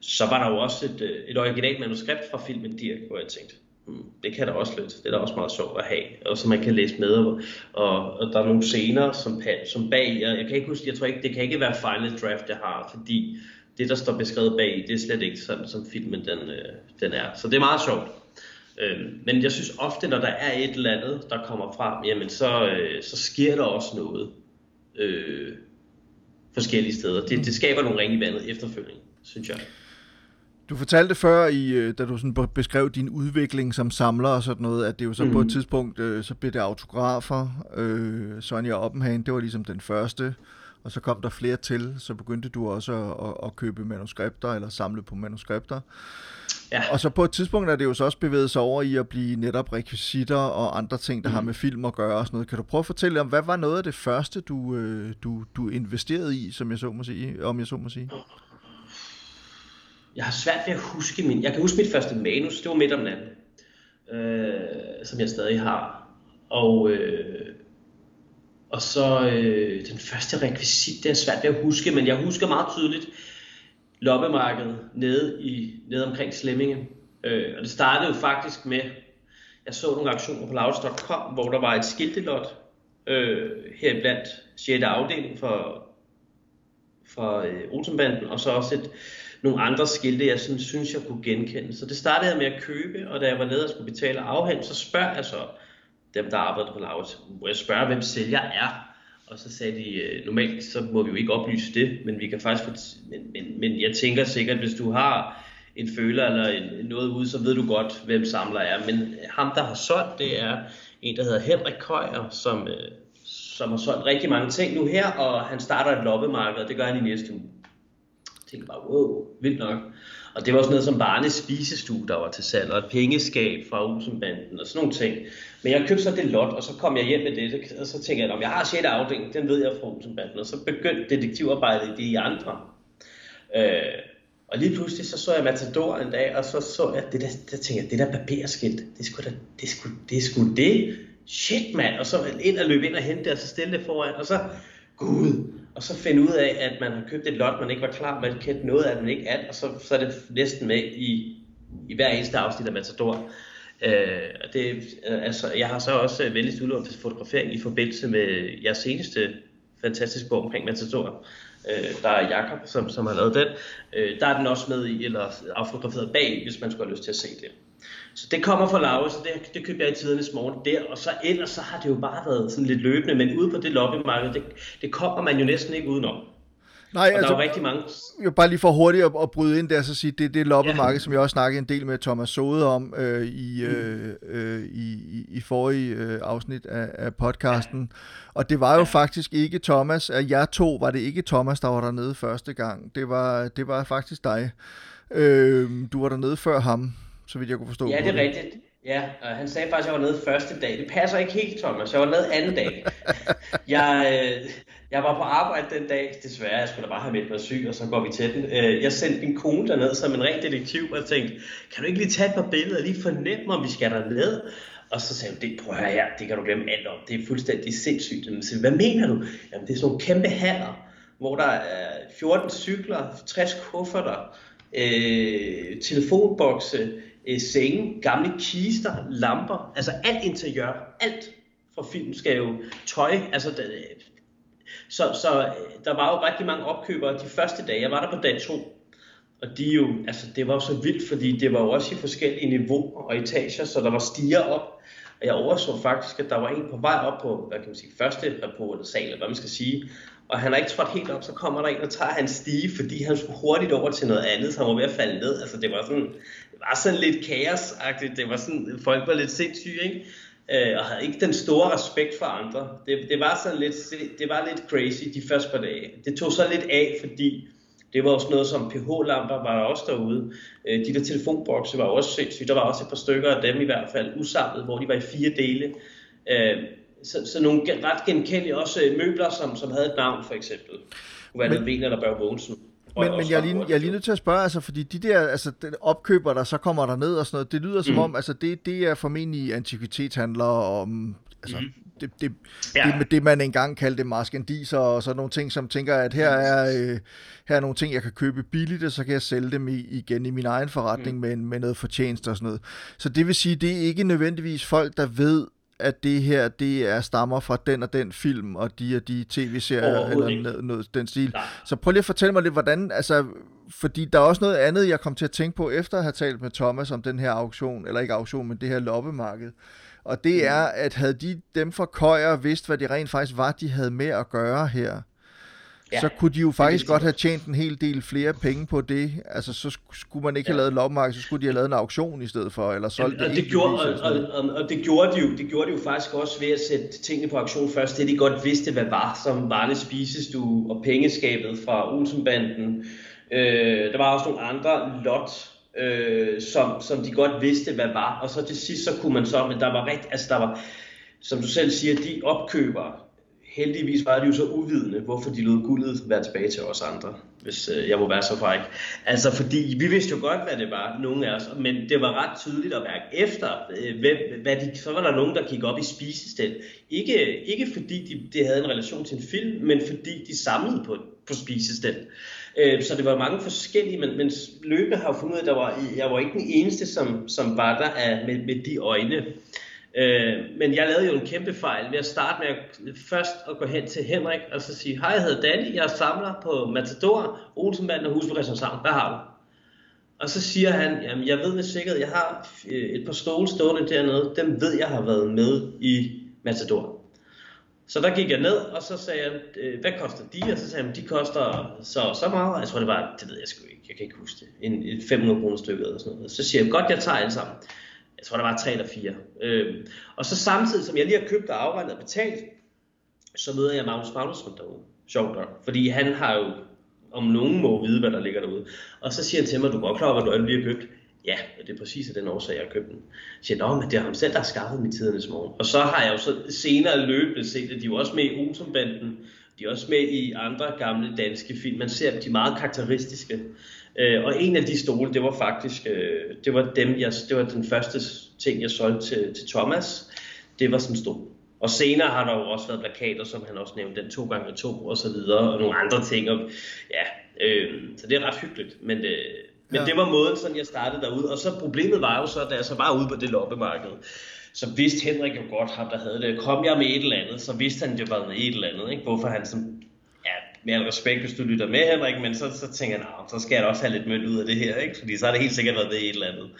Så var der jo også et, øh, et originalt manuskript fra filmen Dirk, hvor jeg tænkte, det kan da også lidt. Det er da også meget sjovt at have, og så man kan læse med, og, og, og der er nogle scener, som, som bag, jeg, jeg kan ikke huske, jeg tror ikke, det kan ikke være final draft, jeg har, fordi det, der står beskrevet bag, det er slet ikke sådan, som filmen den, øh, den er. Så det er meget sjovt. Øh, men jeg synes ofte, når der er et eller andet, der kommer frem, jamen så, øh, så sker der også noget øh, forskellige steder. Det, det skaber nogle ringe i vandet efterfølgende, synes jeg. Du fortalte før, i, øh, da du sådan beskrev din udvikling som samler og sådan noget, at det jo så mm. på et mhm. tidspunkt, øh, så blev det autografer. Øh, Sonja Oppenhagen, det var ligesom den første, og så kom der flere til, så begyndte du også at, at, at købe manuskripter, eller samle på manuskripter. Ja. Og så på et tidspunkt er det jo så også bevæget sig over i at blive netop rekvisitter og andre ting, der mm. har med film at gøre og sådan noget. Kan du prøve at fortælle om, hvad var noget af det første, du, øh, du, du investerede i, som jeg så må sige, om jeg så må sige? Jeg har svært ved at huske min, jeg kan huske mit første manus, det var midt om natten, øh, som jeg stadig har. Og, øh, og så øh, den første rekvisit, det er svært ved at huske, men jeg husker meget tydeligt loppemarkedet nede, i, nede omkring Slemminge. Øh, og det startede jo faktisk med, jeg så nogle aktioner på Lavs.com, hvor der var et skiltelot øh, her blandt 6. afdeling for, for øh, Olsenbanden, og så også et, nogle andre skilte, jeg sådan, synes, jeg kunne genkende. Så det startede jeg med at købe, og da jeg var nede og skulle betale afhæng, så spørger jeg så dem, der arbejder på lavet, må jeg spørge, hvem sælger er. Og så sagde de, øh, normalt så må vi jo ikke oplyse det, men vi kan faktisk, men, men, men jeg tænker sikkert, hvis du har en føler eller en, noget ude, så ved du godt, hvem samler er. Men øh, ham, der har solgt, det er en, der hedder Henrik Køjer, som, øh, som har solgt rigtig mange ting nu her, og han starter et loppemarked, og det gør han i næste uge tænkte bare, wow, vildt nok. Og det var sådan noget som Barnes spisestue, der var til salg, og et pengeskab fra Olsenbanden og sådan nogle ting. Men jeg købte så det lot, og så kom jeg hjem med det, og så tænkte jeg, om jeg har 6. afdeling, den ved jeg fra Olsenbanden. Og så begyndte detektivarbejdet i de andre. Øh, og lige pludselig så så jeg Matador en dag, og så så jeg det der, der tænkte jeg, det der papirskilt, det skulle da, det skulle, det skulle det. Shit mand, og så ind og løbe ind og hente det, og så stille det foran, og så, gud, og så finde ud af, at man har købt et lot, man ikke var klar, man kendte noget af man ikke at, og så, så er det næsten med i, i hver eneste afsnit af Matador. Øh, det, øh, altså, jeg har så også øh, venligst udlånt til fotografering i forbindelse med jeres seneste fantastiske bog omkring Matador. Øh, der er Jakob, som, som har lavet den. Øh, der er den også med i, eller affotograferet bag, hvis man skulle have lyst til at se det. Så det kommer fra Laura, så det, det købte jeg i tidernes morgen der, og så ellers så har det jo bare været sådan lidt løbende, men ude på det loppemarked, det, det kommer man jo næsten ikke udenom. Nej, og altså, der er jo rigtig mange... Jeg bare lige for hurtigt at, at bryde ind der, så sige, det, det er loppemarked, ja. som jeg også snakkede en del med Thomas Sode om øh, i, mm. øh, øh, i, i, i forrige øh, afsnit af, af podcasten. Ja. Og det var jo ja. faktisk ikke Thomas, at jeg to var det ikke Thomas, der var dernede første gang. Det var, det var faktisk dig. Øh, du var dernede før ham, så vidt jeg kunne forstå. Ja, det er rigtigt. Ja, og han sagde faktisk, at jeg var nede første dag. Det passer ikke helt, Thomas. Jeg var nede anden dag. jeg, øh, jeg var på arbejde den dag, desværre. Jeg skulle da bare have meldt mig syg, og så går vi til den. Øh, jeg sendte min kone derned som en ren detektiv, og tænkte, kan du ikke lige tage et par billeder og lige fornemme, om vi skal derned? Og så sagde hun, det, prøv at høre her, det kan du glemme alt om. Det er fuldstændig sindssygt. Men så, hvad mener du? Jamen, det er sådan nogle kæmpe haller, hvor der er 14 cykler, 60 kufferter, øh, telefonbokse, øh, senge, gamle kister, lamper, altså alt interiør, alt fra film skal jo tøj, altså det, øh, så, så øh, der var jo rigtig mange opkøbere de første dage. Jeg var der på dag to, og de jo, altså det var jo så vildt, fordi det var jo også i forskellige niveauer og etager, så der var stiger op. Og jeg overså faktisk, at der var en på vej op på, hvad kan man sige, første rapport eller sal, eller hvad man skal sige. Og han er ikke trådt helt op, så kommer der en og tager hans stige, fordi han skulle hurtigt over til noget andet, så han var ved at falde ned. Altså det var sådan, var sådan lidt kaosagtigt. Det var sådan, folk var lidt sindssyge, ikke? øh, og havde ikke den store respekt for andre. Det, det var sådan lidt, det var lidt crazy de første par dage. Det tog så lidt af, fordi det var også noget som pH-lamper var der også derude. Øh, de der telefonbokse var også sindssygt. Der var også et par stykker af dem i hvert fald usamlet, hvor de var i fire dele. Øh, så, så nogle ret genkendelige også møbler, som, som havde et navn for eksempel. Kunne være Men... noget eller Børge Mogensen. Men, men jeg, er lige, jeg er lige nødt til at spørge, altså, fordi de der altså, den opkøber, der så kommer der ned og sådan noget, det lyder som mm. om, altså, det, det er formentlig antikvitetshandlere om, altså, mm. det, det, ja. det, det, man engang kaldte maskendiser og sådan nogle ting, som tænker, at her er, øh, her er nogle ting, jeg kan købe billigt, og så kan jeg sælge dem i, igen i min egen forretning mm. med, med noget fortjeneste og sådan noget. Så det vil sige, det er ikke nødvendigvis folk, der ved, at det her, det er stammer fra den og den film, og de og de tv-serier, eller noget, noget den stil. Nej. Så prøv lige at fortælle mig lidt, hvordan, altså, fordi der er også noget andet, jeg kom til at tænke på, efter at have talt med Thomas om den her auktion, eller ikke auktion, men det her loppemarked. Og det mm. er, at havde de dem fra Køjer vidst, hvad det rent faktisk var, de havde med at gøre her, ja, så kunne de jo faktisk godt have tjent en hel del flere penge på det. Altså, så skulle man ikke ja. have lavet loppemarked, så skulle de have lavet en auktion i stedet for, eller solgt ja, og det. det gjorde, og, og, og, og, det gjorde de jo, det gjorde de jo faktisk også ved at sætte tingene på auktion først, det de godt vidste, hvad var, som Varnes Spisestue og pengeskabet fra Olsenbanden. Øh, der var også nogle andre lot, øh, som, som de godt vidste, hvad var. Og så til sidst, så kunne man så, men der var rigtig, altså der var, som du selv siger, de opkøbere, heldigvis var de jo så uvidende, hvorfor de lod guldet være tilbage til os andre, hvis øh, jeg må være så fræk. Altså fordi vi vidste jo godt, hvad det var, nogle af os, men det var ret tydeligt at mærke efter, øh, hvem, hvad de, så var der nogen, der gik op i spisestel. Ikke, ikke fordi de, de havde en relation til en film, men fordi de samlede på, på spisestel. Øh, så det var mange forskellige, men, men løbende har jeg fundet ud af, at der var, jeg var ikke den eneste, som, som var der af, med, med de øjne. Øh, men jeg lavede jo en kæmpe fejl ved at starte med at, først at gå hen til Henrik og så sige, hej, jeg hedder Danny, jeg samler på Matador, Olsenbanden og Husby Christianshavn. Hvad har du? Og så siger han, jamen jeg ved med sikkerhed, jeg har øh, et par stole stående dernede, dem ved jeg har været med i Matador. Så der gik jeg ned, og så sagde jeg, øh, hvad koster de? Og så sagde han, de koster så så meget. Jeg tror det var, det ved jeg sgu ikke, jeg kan ikke huske det, en, et 500 kroner stykke eller sådan noget. Så siger jeg, godt jeg tager alle sammen jeg tror der var tre eller fire. Øh, og så samtidig som jeg lige har købt og afregnet og betalt, så møder jeg Magnus Magnusson derude. Sjovt nok. Fordi han har jo om nogen må vide, hvad der ligger derude. Og så siger han til mig, du er godt klar over, hvad du lige har købt. Ja, det er præcis af den årsag, jeg har købt den. Så siger jeg, men det er ham selv, der har skaffet mit tidernes morgen. Og så har jeg jo så senere løbende set, at de er jo også med i Olsenbanden. De er også med i andre gamle danske film. Man ser, at de er meget karakteristiske. Øh, og en af de stole, det var faktisk, øh, det var dem, jeg, det var den første ting, jeg solgte til, til Thomas. Det var sådan en stol. Og senere har der jo også været plakater, som han også nævnte, den 2 gange 2 og så videre, og nogle andre ting. Og, ja, øh, så det er ret hyggeligt. Men, øh, men ja. det var måden, sådan jeg startede derude. Og så problemet var jo så, da jeg så var ude på det loppemarked, så vidste Henrik jo godt, ham der havde det. Kom jeg med et eller andet, så vidste han jo bare med et eller andet. Ikke? Hvorfor han sådan med al respekt, hvis du lytter med, Henrik, men så, så tænker jeg, så skal jeg da også have lidt mønt ud af det her, ikke? fordi så har det helt sikkert været det et eller andet.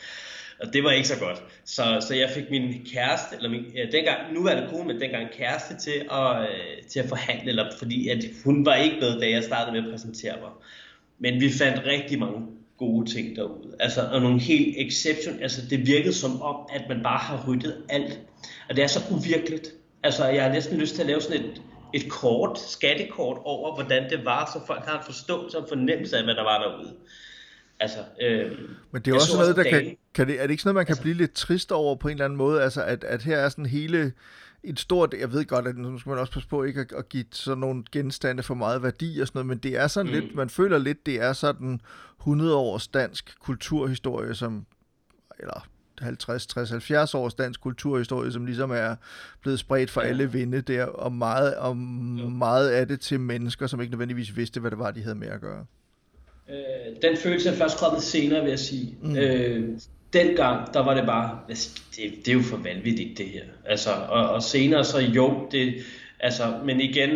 Og det var ikke så godt. Så, så jeg fik min kæreste, eller min, ja, dengang, nu er det kone, men dengang kæreste til at, øh, til at forhandle, eller fordi at hun var ikke med, da jeg startede med at præsentere mig. Men vi fandt rigtig mange gode ting derude. Altså, og nogle helt exception, altså det virkede som om, at man bare har ryddet alt. Og det er så uvirkeligt. Altså, jeg har næsten lyst til at lave sådan et, et kort, skattekort over, hvordan det var, så folk har en forståelse og fornemmelse af, hvad der var derude. Altså, øh, Men det er også noget, der kan, kan det, er det ikke sådan noget, man kan altså, blive lidt trist over på en eller anden måde? Altså, at, at her er sådan hele et stort, jeg ved godt, at nu skal man også passe på ikke at, at give sådan nogle genstande for meget værdi og sådan noget, men det er sådan mm. lidt, man føler lidt, det er sådan 100 års dansk kulturhistorie, som, eller 50, 60, 70 års dansk kulturhistorie, som ligesom er blevet spredt for ja. alle vinde der, og meget, og meget af det til mennesker, som ikke nødvendigvis vidste, hvad det var, de havde med at gøre. Øh, den følelse er først kommet senere, vil jeg sige. Mm. Øh, dengang, der var det bare, det, det er jo for vanvittigt det her. Altså, og, og senere så jo, det, altså, men igen,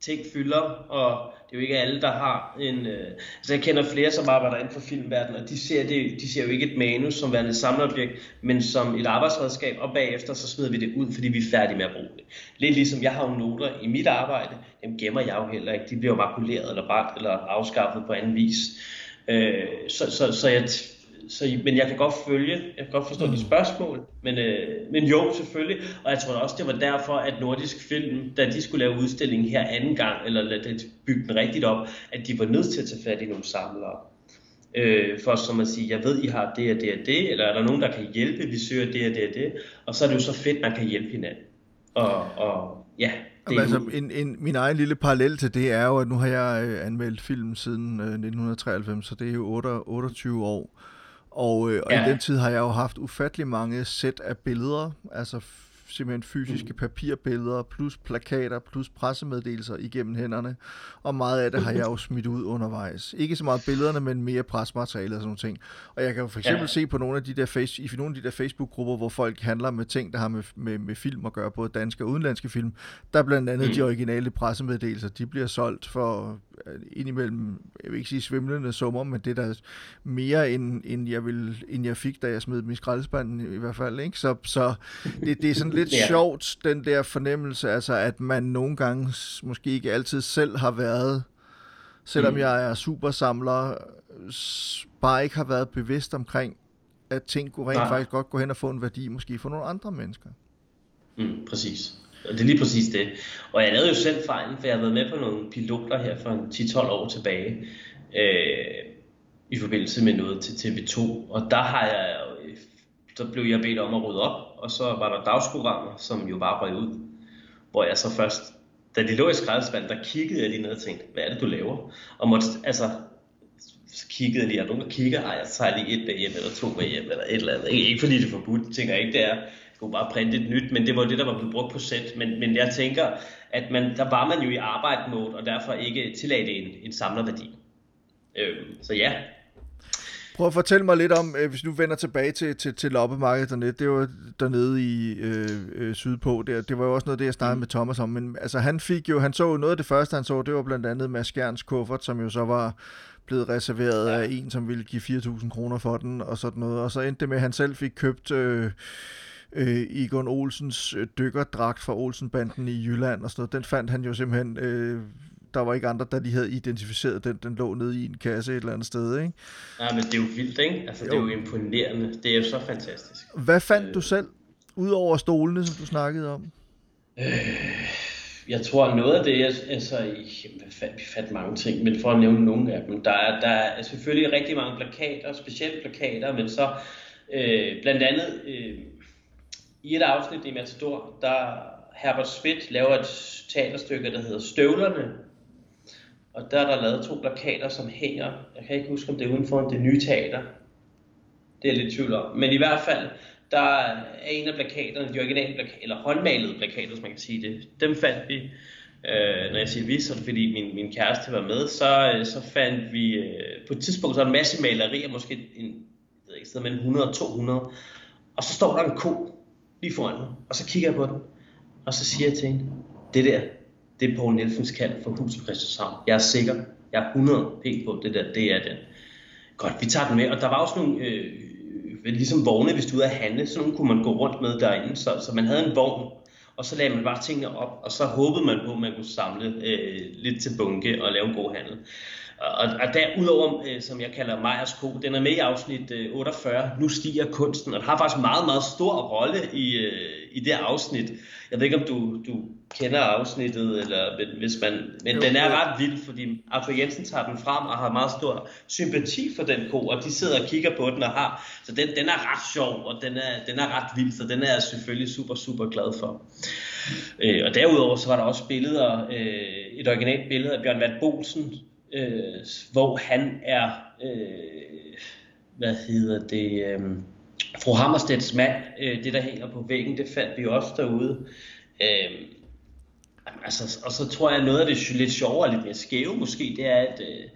ting fylder, og det er jo ikke alle, der har en... Øh, altså jeg kender flere, som arbejder inden for filmverdenen, og de ser, det, de ser jo ikke et manus som værende et samleobjekt, men som et arbejdsredskab, og bagefter så smider vi det ud, fordi vi er færdige med at bruge det. Lidt ligesom jeg har jo noter i mit arbejde, dem gemmer jeg jo heller ikke. De bliver jo makuleret eller brændt eller afskaffet på anden vis. Øh, så, så, så jeg så, men jeg kan godt følge, jeg kan godt forstå mm. de spørgsmål, men, øh, men jo, selvfølgelig. Og jeg tror også, det var derfor, at Nordisk Film, da de skulle lave udstillingen her anden gang, eller lade det bygge den rigtigt op, at de var nødt til at tage fat i nogle samlere. Øh, for som at sige, jeg ved, I har det og det og det, eller er der nogen, der kan hjælpe, vi søger det og det og det. Og så er det jo så fedt, man kan hjælpe hinanden. Og, og ja, det er altså, en, en, min egen lille parallel til det er jo, at nu har jeg øh, anmeldt film siden øh, 1993, så det er jo 8, 28 år. Og, øh, og ja. i den tid har jeg jo haft ufattelig mange sæt af billeder, altså simpelthen fysiske mm. papirbilleder, plus plakater, plus pressemeddelelser igennem hænderne. Og meget af det har jeg jo smidt ud undervejs. Ikke så meget billederne, men mere presmateriale og sådan nogle ting. Og jeg kan jo for eksempel ja. se på nogle af de der face, i nogle af de der Facebook-grupper, hvor folk handler med ting, der har med, med, med film at gøre, både danske og udenlandske film, der blandt andet mm. de originale pressemeddelelser, de bliver solgt for indimellem, jeg vil ikke sige svimlende summer, men det er der mere end, end, jeg, vil, end jeg fik, da jeg smed dem i skraldespanden i hvert fald. Ikke? Så, så det, det er sådan lidt ja. sjovt, den der fornemmelse, altså at man nogle gange måske ikke altid selv har været, selvom mm. jeg er supersamler, bare ikke har været bevidst omkring, at ting kunne rent Nej. faktisk godt gå hen og få en værdi, måske for nogle andre mennesker. Mm, præcis. Og det er lige præcis det. Og jeg lavede jo selv fejlen, for jeg har været med på nogle piloter her for 10-12 år tilbage, øh, i forbindelse med noget til TV2. Og der har jeg, så blev jeg bedt om at rydde op, og så var der dagsprogrammer, som jo bare røg ud. Hvor jeg så først, da de lå i skraldespanden, der kiggede jeg lige ned og tænkte, hvad er det, du laver? Og måtte, altså, så kiggede jeg lige, er nogen, der kigger? Ej, jeg tager lige et bag hjem, eller to bag hjem, eller et eller andet. Ikke, ikke fordi det er forbudt, tænker jeg ikke, det er. Kunne bare printe et nyt, men det var det, der var blevet brugt på sæt. Men, men jeg tænker, at man, der var man jo i arbejde mode, og derfor ikke tillagde en, en samlerværdi. Øhm, så ja, Prøv at fortælle mig lidt om, øh, hvis du vender tilbage til, til, til loppemarkedet dernede, det var dernede i øh, øh, sydpå, det, det var jo også noget det, jeg snakkede mm. med Thomas om, men altså han fik jo, han så noget af det første, han så, det var blandt andet Mads Skjerns kuffert, som jo så var blevet reserveret ja. af en, som ville give 4.000 kroner for den, og sådan noget, og så endte det med, at han selv fik købt... Øh, øh, Egon Olsens øh, dykkerdragt fra Olsenbanden i Jylland og sådan noget. Den fandt han jo simpelthen øh, der var ikke andre, der de havde identificeret den. Den lå nede i en kasse et eller andet sted, ikke? Ja, men det er jo vildt, ikke? Altså, jo. det er jo imponerende. Det er jo så fantastisk. Hvad fandt øh. du selv, udover stolene, som du snakkede om? Øh, jeg tror, noget af det, altså, jamen, vi fandt mange ting, men for at nævne nogle af dem, der er, der er selvfølgelig rigtig mange plakater, specielt plakater, men så øh, blandt andet øh, i et afsnit i Matador, der Herbert Schmidt laver et teaterstykke, der hedder Støvlerne, og der er der lavet to plakater, som hænger. Jeg kan ikke huske, om det er udenfor det nye teater. Det er lidt tvivl om. Men i hvert fald, der er en af plakaterne, de originale plakater, eller håndmalede plakater, hvis man kan sige det. Dem fandt vi, øh, når jeg siger vi, så er det fordi min, min kæreste var med, så, øh, så fandt vi, øh, på et tidspunkt, så en masse malerier, måske en, jeg ved ikke, sted mellem 100 og 200, og så står der en ko lige foran mig, og så kigger jeg på den, og så siger jeg til hende, det der, det er Poul Nielsens kald for huset Christianshavn. Jeg er sikker. Jeg er 100 p på det der. Det er den. Godt, vi tager den med. Og der var også nogle øh, øh ligesom vogne, hvis du er ude at handle, så nogle kunne man gå rundt med derinde, så, så man havde en vogn, og så lagde man bare tingene op, og så håbede man på, at man kunne samle øh, lidt til bunke og lave en god handel. Og, og derudover, øh, som jeg kalder Meyers ko, den er med i afsnit øh, 48, Nu stiger kunsten, og den har faktisk meget, meget stor rolle i, øh, i det afsnit. Jeg ved ikke, om du, du kender afsnittet, eller hvis man, men jo, den er ret vild, fordi Arthur Jensen tager den frem og har meget stor sympati for den ko, og de sidder og kigger på den og har, så den, den er ret sjov, og den er, den er ret vild, så den er jeg selvfølgelig super, super glad for. Øh, og derudover så var der også billeder, øh, et originalt billede af Bjørn Vand Bolsen, øh, hvor han er, øh, hvad hedder det, øh, fru Hammerstedts mand, øh, det der hænger på væggen, det fandt vi også derude. Øh, altså, og så tror jeg, noget af det lidt sjovere og lidt mere skæve måske, det er, at øh,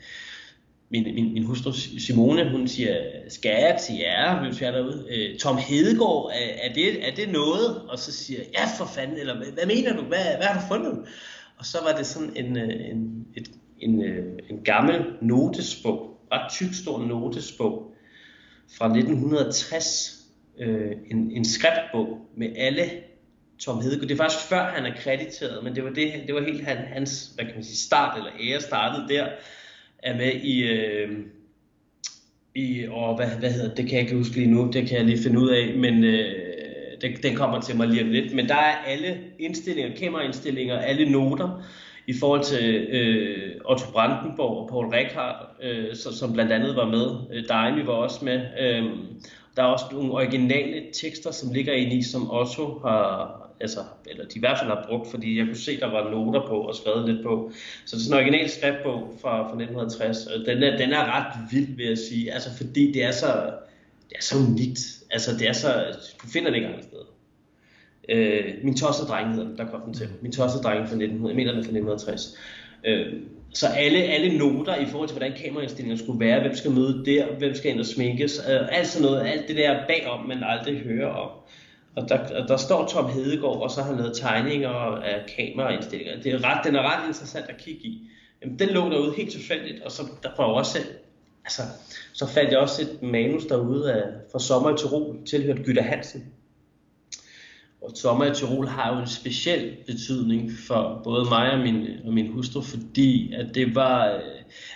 min, min, min hustru Simone, hun siger, skal jeg til jer, hvis jeg er derude? Øh, Tom Hedegaard, er, er, det, er det noget? Og så siger jeg, ja for fanden, eller hvad, hvad mener du, hvad, hvad har du fundet? Og så var det sådan en, øh, en, et, en, øh, en gammel notesbog, ret tyk stor notesbog fra 1960, øh, en, en skriftbog med alle Tom Hedegaard. Det er faktisk før han er krediteret, men det var, det, det var helt han, hans hvad kan man sige, start eller ære startede der, er med i, øh, i og hvad, hvad hedder det, kan jeg ikke huske lige nu, det kan jeg lige finde ud af, men øh, det, den kommer til mig lige om lidt. Men der er alle indstillinger, kameraindstillinger, alle noter, i forhold til øh, Otto Brandenborg og Paul Rekhardt, øh, så, som blandt andet var med. Øh, Daimi var også med. Øh, der er også nogle originale tekster, som ligger inde i, som Otto har, altså, eller de i hvert fald har brugt, fordi jeg kunne se, der var noter på og skrevet lidt på. Så det er sådan en original skriftbog fra, fra 1960. Den er, den er ret vild, vil jeg sige, altså fordi det er så, det er så unikt. Altså det er så, du finder det ikke engang sted. Øh, min tossede dreng hedder den, der kom den til. Min tossede dreng fra 1900, jeg mener den fra 1960. Øh, så alle, alle noter i forhold til, hvordan kameraindstillingen skulle være, hvem skal møde der, hvem skal ind og sminkes, øh, alt sådan noget, alt det der bagom, man aldrig hører om. Og der, der står Tom Hedegaard, og så har han lavet tegninger af kameraindstillinger. Det er ret, den er ret interessant at kigge i. Jamen, den lå derude helt tilfældigt, og så der var også altså, så fandt jeg også et manus derude af, fra Sommer i Tirol, tilhørt Gytter Hansen, og sommer i Tirol har jo en speciel betydning for både mig og min, og min hustru, fordi at det var, øh,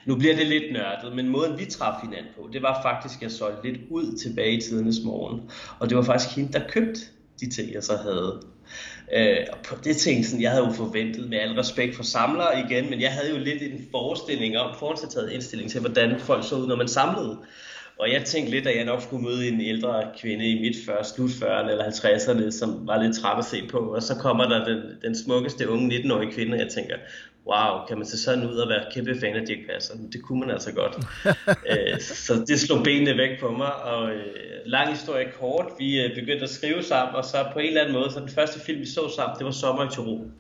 nu bliver det lidt nørdet, men måden vi traf hinanden på, det var faktisk, at jeg solgte lidt ud tilbage i tidernes morgen. Og det var faktisk hende, der købte de ting, jeg så havde. Øh, og på det ting, sådan, jeg havde jo forventet med al respekt for samlere igen, men jeg havde jo lidt en forestilling om, forudtaget indstilling til, hvordan folk så ud, når man samlede. Og jeg tænkte lidt, at jeg nok skulle møde en ældre kvinde i midt 40, slut 40'erne eller 50'erne, som var lidt træt at se på. Og så kommer der den, den smukkeste unge 19-årige kvinde, og jeg tænker, wow, kan man se sådan ud og være kæmpe fan af Dirk Passer? Det kunne man altså godt. Øh, så det slog benene væk på mig, og øh, lang historie kort, vi øh, begyndte at skrive sammen, og så på en eller anden måde, så den første film, vi så sammen, det var Sommer i Tirol.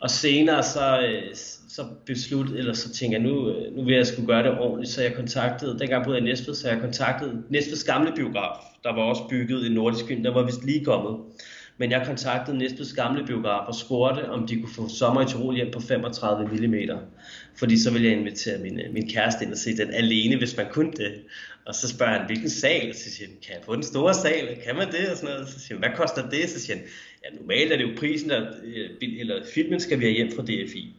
Og senere så, øh, så besluttede, eller så tænkte jeg, nu, øh, nu vil jeg skulle gøre det ordentligt, så jeg kontaktede, dengang boede jeg i Næstved, så jeg kontaktede Næstveds gamle biograf, der var også bygget i Nordisk Film, der var vist lige kommet. Men jeg kontaktede Næstveds gamle biograf og spurgte, om de kunne få sommer i Tirol hjem på 35 mm. Fordi så ville jeg invitere min, øh, min kæreste ind og se den alene, hvis man kunne det. Og så spørger han, hvilken sal? Så siger han, kan jeg få den store sal? Kan man det? Og sådan noget. Så siger han, hvad koster det? Så siger han, ja, normalt er det jo prisen, der, øh, eller filmen skal vi have hjem fra DFI.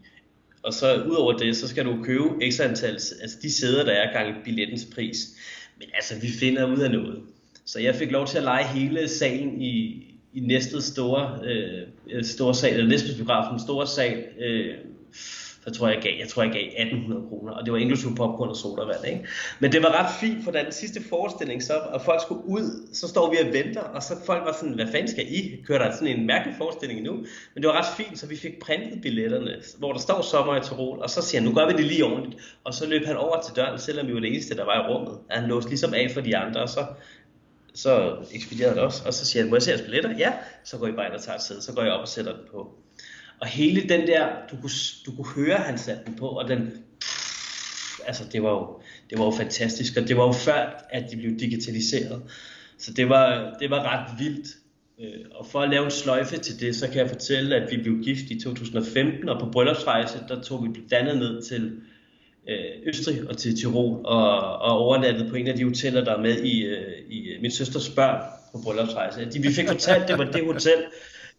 Og så udover det, så skal du købe ekstra antal, altså de sæder, der er gang billettens pris. Men altså, vi finder ud af noget. Så jeg fik lov til at lege hele salen i, i næste store, øh, øh, store sal, eller næste biografen, store sal, øh, så tror jeg, jeg gav, jeg tror, jeg gav 1800 kroner, og det var inklusive popcorn og sodavand, ikke? Men det var ret fint, for da den sidste forestilling så, og folk skulle ud, så står vi og venter, og så folk var sådan, hvad fanden skal I? Kører der sådan en mærkelig forestilling nu? Men det var ret fint, så vi fik printet billetterne, hvor der står sommer i Tirol, og så siger han, nu gør vi det lige ordentligt. Og så løb han over til døren, selvom vi var det eneste, der var i rummet. Han låste ligesom af for de andre, og så så ekspederede det også, og så siger han, må jeg se jeres billetter? Ja, så går I bare ind og tager et sæde, så går jeg op og sætter den på. Og hele den der, du kunne, du kunne høre, han satte den på, og den, altså det var jo, det var jo fantastisk, og det var jo før, at de blev digitaliseret. Så det var, det var ret vildt. Øh, og for at lave en sløjfe til det, så kan jeg fortælle, at vi blev gift i 2015, og på bryllupsrejse, der tog vi blandt andet ned til øh, Østrig og til Tirol, og, og overnattede på en af de hoteller, der er med i, øh, i min søsters børn på bryllupsrejse. De, vi fik fortalt, det var det hotel,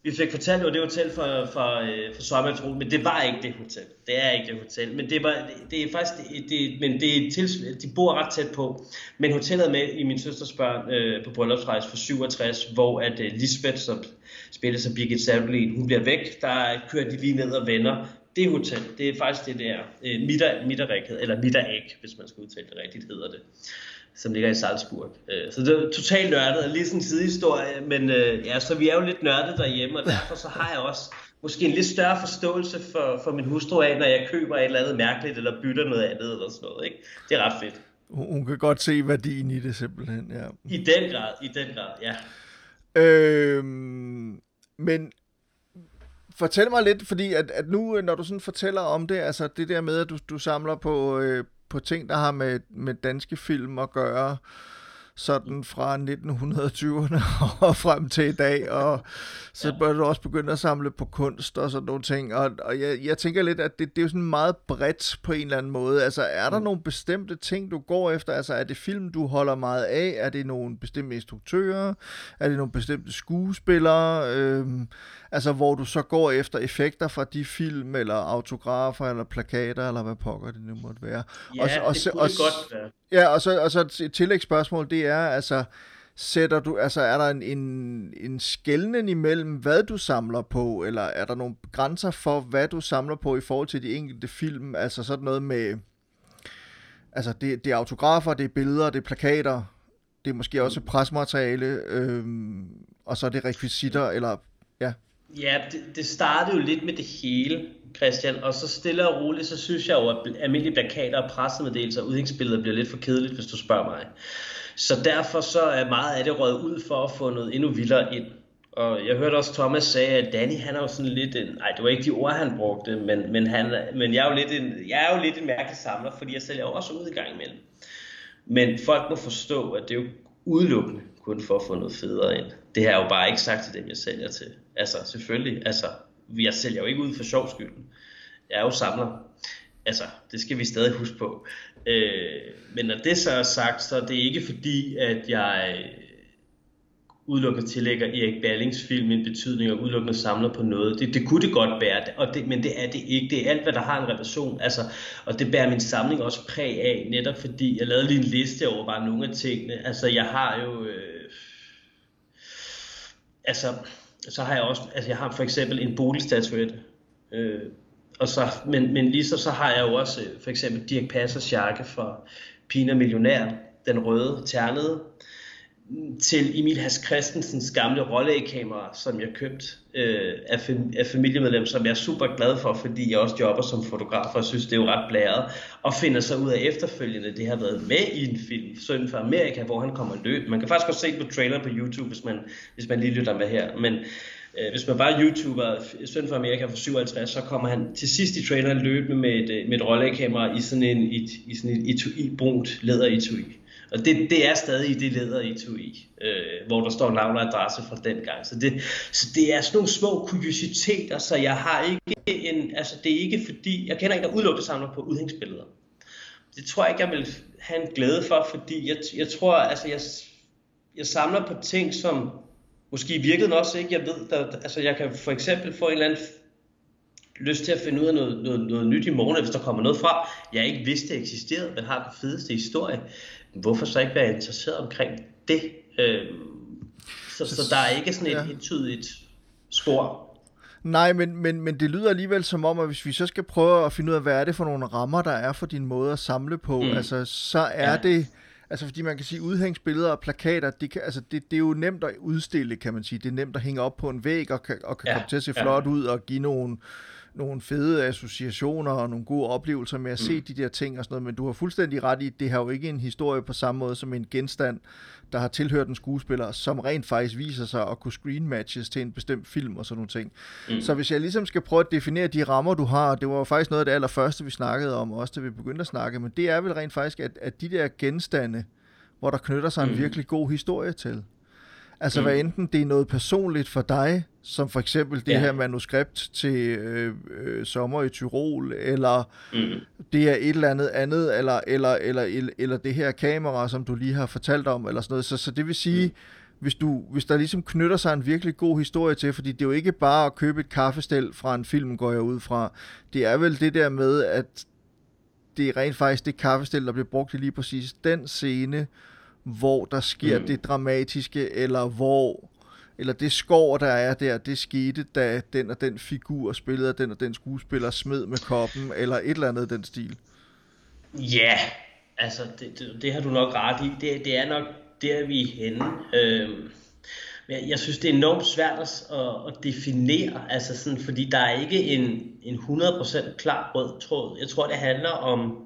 vi fik fortalt, at det var hotel for, for, for sommertro, men det var ikke det hotel. Det er ikke det hotel, men det, var, det, det er faktisk, det, det, men det er til, de bor ret tæt på. Men hotellet er med i min søsters børn øh, på bryllupsrejse for 67, hvor at øh, Lisbeth, som spiller som Birgit Sabelin, hun bliver væk. Der kører de lige ned og vender. Det hotel, det er faktisk det der, øh, midter, eller Middag, hvis man skal udtale det rigtigt, hedder det som ligger i Salzburg. Øh, så det er totalt nørdet, lige sådan en sidehistorie, men øh, ja, så vi er jo lidt nørdet derhjemme, og derfor så har jeg også måske en lidt større forståelse for, for min hustru af, når jeg køber et eller andet mærkeligt, eller bytter noget andet, eller sådan noget. Ikke? Det er ret fedt. Hun kan godt se værdien i det simpelthen, ja. I den grad, i den grad, ja. Øhm, men fortæl mig lidt, fordi at, at nu, når du sådan fortæller om det, altså det der med, at du, du samler på, øh, på ting, der har med, med danske film at gøre, sådan fra 1920'erne og frem til i dag, og så ja. bør du også begynde at samle på kunst og sådan nogle ting, og, og jeg, jeg tænker lidt, at det, det er jo sådan meget bredt på en eller anden måde, altså er der mm. nogle bestemte ting, du går efter, altså er det film, du holder meget af, er det nogle bestemte instruktører, er det nogle bestemte skuespillere, øhm, Altså, hvor du så går efter effekter fra de film, eller autografer, eller plakater, eller hvad pokker det nu måtte være. Ja, og og, det kunne og, det godt være. Ja, og så, og så et tillægsspørgsmål, det er, altså, sætter du, altså er der en, en, en skældning imellem, hvad du samler på, eller er der nogle grænser for, hvad du samler på i forhold til de enkelte film, altså sådan noget med, altså det, det er autografer, det er billeder, det er plakater, det er måske også presmateriale, øhm, og så er det rekvisitter, eller ja. Ja, det, det startede jo lidt med det hele, Christian, og så stille og roligt, så synes jeg jo, at almindelige plakater og pressemeddelelser og udhængsbilleder bliver lidt for kedeligt, hvis du spørger mig. Så derfor så er meget af det røget ud for at få noget endnu vildere ind. Og jeg hørte også Thomas sagde, at Danny han er jo sådan lidt en, nej det var ikke de ord han brugte, men, men, han, men jeg, er jo lidt en, jeg er jo lidt en mærkelig samler, fordi jeg sælger jo også ud i gang imellem. Men folk må forstå, at det er jo udelukkende kun for at få noget federe ind. Det har jeg jo bare ikke sagt til dem, jeg sælger til. Altså selvfølgelig, altså jeg sælger jo ikke ud for sjov skyld. Jeg er jo samler. Altså, det skal vi stadig huske på. Øh, men når det så er sagt, så er det ikke fordi, at jeg øh, udelukkende tillægger Erik Ballings film en betydning og udelukkende samler på noget. Det, det kunne det godt bære, og det, men det er det ikke. Det er alt, hvad der har en relation. Altså, og det bærer min samling også præg af, netop fordi jeg lavede lige en liste over bare nogle af tingene. Altså, jeg har jo... Øh, altså, så har jeg også... Altså, jeg har for eksempel en boligstatuette. Øh, og så, men, men lige så, så har jeg jo også øh, for eksempel Dirk Passers jakke fra Pina Millionær, den røde, ternede til Emil Has Christensens gamle rollekamera, som jeg købte øh, af, af familiemedlem, som jeg er super glad for, fordi jeg også jobber som fotograf, og synes, det er jo ret blæret, og finder så ud af efterfølgende, det har været med i en film, Søn for Amerika, hvor han kommer løb. Man kan faktisk også se på trailer på YouTube, hvis man, hvis man lige lytter med her, men øh, hvis man bare YouTuber Søn for Amerika for 57, så kommer han til sidst i traileren løbende med et, øh, med et rollekamera i sådan en i, i sådan et etui, brunt læder etui. Og det, det er stadig i det leder i TUI, øh, hvor der står navn og adresse fra den gang. Så det, så det er sådan nogle små kuriositeter, så jeg har ikke en, altså det er ikke fordi, jeg kender ikke, der udelukkende samler på udhængsbilleder. Det tror jeg ikke, jeg vil have en glæde for, fordi jeg, jeg tror, altså jeg, jeg samler på ting, som måske i virkeligheden også ikke, jeg ved, der, altså jeg kan for eksempel få en eller anden lyst til at finde ud af noget, noget, noget nyt i morgen, hvis der kommer noget fra, jeg ikke vidste eksisterede, men har den fedeste historie hvorfor så ikke være interesseret omkring det? Øh, så, så, der er ikke sådan et ja. entydigt spor. Nej, men, men, men det lyder alligevel som om, at hvis vi så skal prøve at finde ud af, hvad er det for nogle rammer, der er for din måde at samle på, mm. altså så er ja. det... Altså fordi man kan sige, udhængsbilleder og plakater, det, kan, altså det, det er jo nemt at udstille, kan man sige. Det er nemt at hænge op på en væg og kan, og kan ja. komme til at se flot ja. ud og give nogle, nogle fede associationer og nogle gode oplevelser med at mm. se de der ting og sådan noget, men du har fuldstændig ret i, det har jo ikke en historie på samme måde som en genstand, der har tilhørt en skuespiller, som rent faktisk viser sig at kunne screen matches til en bestemt film og sådan nogle ting. Mm. Så hvis jeg ligesom skal prøve at definere de rammer, du har, det var jo faktisk noget af det allerførste, vi snakkede om, også da vi begyndte at snakke, men det er vel rent faktisk, at, at de der genstande, hvor der knytter sig en mm. virkelig god historie til, Altså, mm. hvad enten det er noget personligt for dig, som for eksempel det ja. her manuskript til øh, øh, Sommer i Tyrol, eller mm. det er et eller andet andet, eller, eller, eller, eller, det her kamera, som du lige har fortalt om, eller sådan noget. Så, så det vil sige, mm. hvis, du, hvis der ligesom knytter sig en virkelig god historie til, fordi det er jo ikke bare at købe et kaffestel fra en film, går jeg ud fra. Det er vel det der med, at det er rent faktisk det kaffestel, der bliver brugt i lige præcis den scene, hvor der sker mm. det dramatiske, eller hvor eller det skår, der er der, det skete, da den og den figur spillede den og den skuespiller smed med koppen, eller et eller andet den stil. Ja, altså det, det, det har du nok ret i. Det, det er nok der, vi er henne. Øhm, jeg, jeg synes, det er enormt svært at, at definere, altså sådan, fordi der er ikke en, en 100% klar rød tråd. Jeg tror, det handler om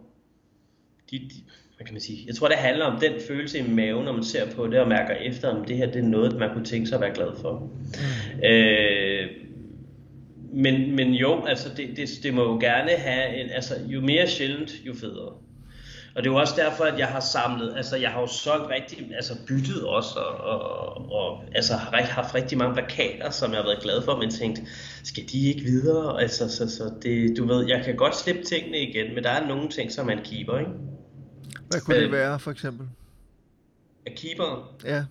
de, de, hvad kan man sige, jeg tror, det handler om den følelse i maven, når man ser på det og mærker efter, om det her det er noget, man kunne tænke sig at være glad for. Mm. Øh, men, men jo, altså det, det, det må jo gerne have en, altså jo mere sjældent, jo federe. Og det er jo også derfor, at jeg har samlet, altså jeg har jo solgt rigtig, altså byttet også, og, og, og altså har haft rigtig mange plakater, som jeg har været glad for, men tænkt, skal de ikke videre? Altså, så, så det, du ved, jeg kan godt slippe tingene igen, men der er nogle ting, som man keeper, ikke? Hvad kunne øh, det være, for eksempel? Af keeper? Ja.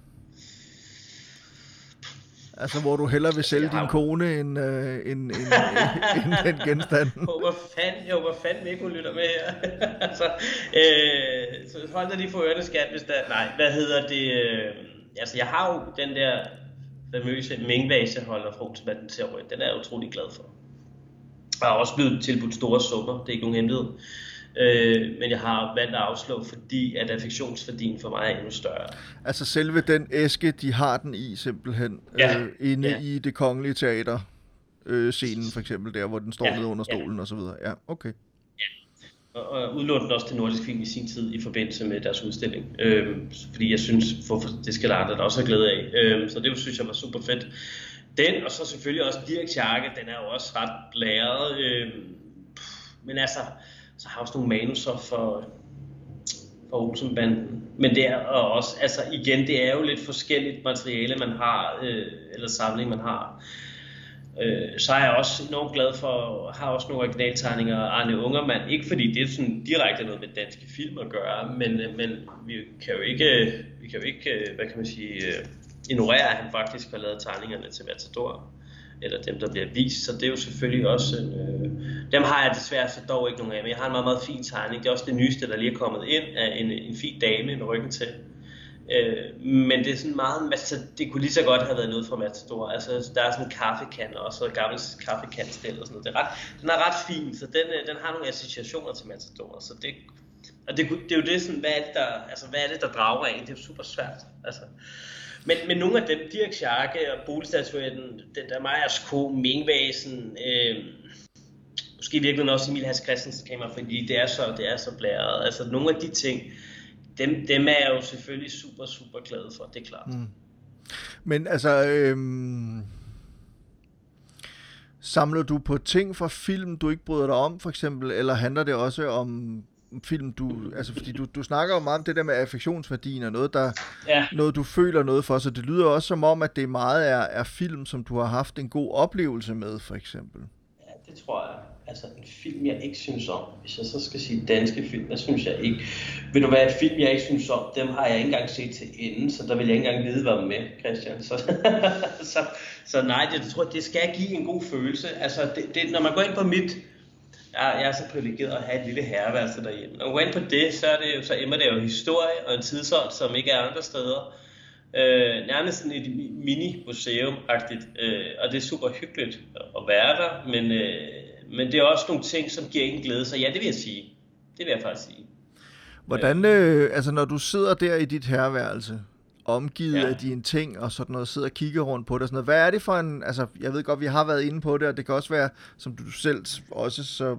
Altså, hvor du hellere vil sælge din kone end, øh, end, end, end den genstand. håber fanden, jeg håber fanden ikke, hun lytter med her. altså, øh, så hold dig lige for ørerne, skat, hvis der... Nej, hvad hedder det? Øh, altså, jeg har jo den der famøse mængvaseholder fra Olsenbanden til Den er jeg utrolig glad for. Jeg har også blevet tilbudt store summer, det er ikke nogen hemmelighed. Øh, men jeg har valgt at afslå, fordi at affektionsværdien for mig er endnu større. Altså selve den æske, de har den i simpelthen, ja. øh, inde ja. i det kongelige teater, øh, scenen for eksempel der, hvor den står ja. nede under stolen ja. og så videre. Ja, okay. Ja. Og, og udlånte den også til Nordisk Film i sin tid i forbindelse med deres udstilling. Øh, fordi jeg synes, for, det skal der andre der også have glæde af. Øh, så det synes jeg var super fedt. Den, og så selvfølgelig også Dirk Jakke, den er jo også ret blæret. Øh, men altså, så har jeg også nogle manuser for, for Olsenbanden. Men det er også, altså igen, det er jo lidt forskelligt materiale, man har, øh, eller samling, man har. Øh, så er jeg også enormt glad for, har også nogle originaltegninger af Arne Ungermann. Ikke fordi det er sådan direkte noget med danske film at gøre, men, øh, men vi kan jo ikke, øh, vi kan jo ikke, øh, hvad kan man sige, øh, ignorere, at han faktisk har lavet tegningerne til Matador eller dem, der bliver vist. Så det er jo selvfølgelig også... Øh, dem har jeg desværre så dog ikke nogen af, men jeg har en meget, meget fin tegning. Det er også det nyeste, der lige er kommet ind af en, en fin dame med ryggen til. Øh, men det er sådan meget, altså, det kunne lige så godt have været noget fra Matador. Altså, der er sådan en kaffekan også, og gammel kaffekandstil og sådan noget. Det er ret, den er ret fin, så den, øh, den har nogle associationer til Matador. Så det, og det, det er jo det sådan, hvad er det, der, altså, hvad er det, der drager en? Det er jo super svært. Altså, men, men nogle af dem, Dirk Scharke og Bolestatuetten, den der Majers Ko, Mingvæsen, øh, måske virkelig også Emil Hans Christensen kamera, fordi det er så, det er så blæret. Altså nogle af de ting, dem, dem er jeg jo selvfølgelig super, super glad for, det er klart. Mm. Men altså, øhm, samler du på ting fra film, du ikke bryder dig om, for eksempel, eller handler det også om film, du, altså fordi du, du snakker jo meget om det der med affektionsværdien og noget, der, ja. noget du føler noget for, så det lyder også som om, at det meget er, er film, som du har haft en god oplevelse med, for eksempel. Ja, det tror jeg. Altså en film, jeg ikke synes om, hvis jeg så skal sige danske film, der synes jeg ikke. Vil du være et film, jeg ikke synes om, dem har jeg ikke engang set til enden, så der vil jeg ikke engang vide, hvad med, Christian. Så, så, så nej, det, jeg tror, det skal give en god følelse. Altså, det, det, når man går ind på mit jeg, jeg er så privilegeret at have et lille herreværelse derhjemme. Og uanset på det, så, er det jo, så emmer det jo historie og en tidsånd, som ikke er andre steder. Øh, nærmest sådan et mini-museum-agtigt, øh, og det er super hyggeligt at være der, men, øh, men det er også nogle ting, som giver en glæde, så ja, det vil jeg sige. Det vil jeg faktisk sige. Hvordan, øh, altså når du sidder der i dit herreværelse, omgivet ja. af dine ting og sådan noget, sidder og kigger rundt på det og sådan noget. Hvad er det for en, altså jeg ved godt, vi har været inde på det, og det kan også være, som du selv også så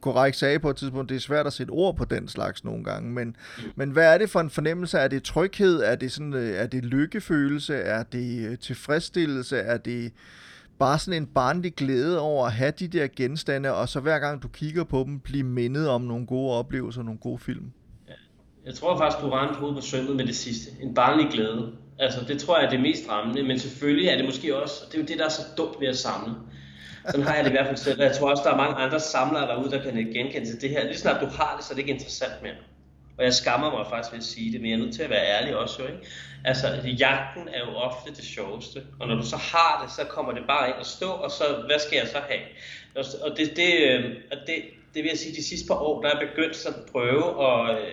korrekt sagde på et tidspunkt, det er svært at sætte ord på den slags nogle gange, men, men hvad er det for en fornemmelse? Er det tryghed? Er det, sådan, øh, er det lykkefølelse? Er det øh, tilfredsstillelse? Er det bare sådan en barnlig glæde over at have de der genstande, og så hver gang du kigger på dem, blive mindet om nogle gode oplevelser, nogle gode film? Jeg tror faktisk, du ramte hovedet på sømmet med det sidste. En barnlig glæde. Altså, det tror jeg er det mest rammende, men selvfølgelig er det måske også, det er jo det, der er så dumt ved at samle. Sådan har jeg det i hvert fald selv, jeg tror også, der er mange andre samlere derude, der kan genkende til det her. Lige snart du har det, så er det ikke interessant mere. Og jeg skammer mig faktisk ved at sige det, men jeg er nødt til at være ærlig også jo, ikke? Altså, jagten er jo ofte det sjoveste, og når du så har det, så kommer det bare ind og stå, og så, hvad skal jeg så have? Og det, det, øh, og det, det vil jeg sige, de sidste par år, der er begyndt at prøve at, øh,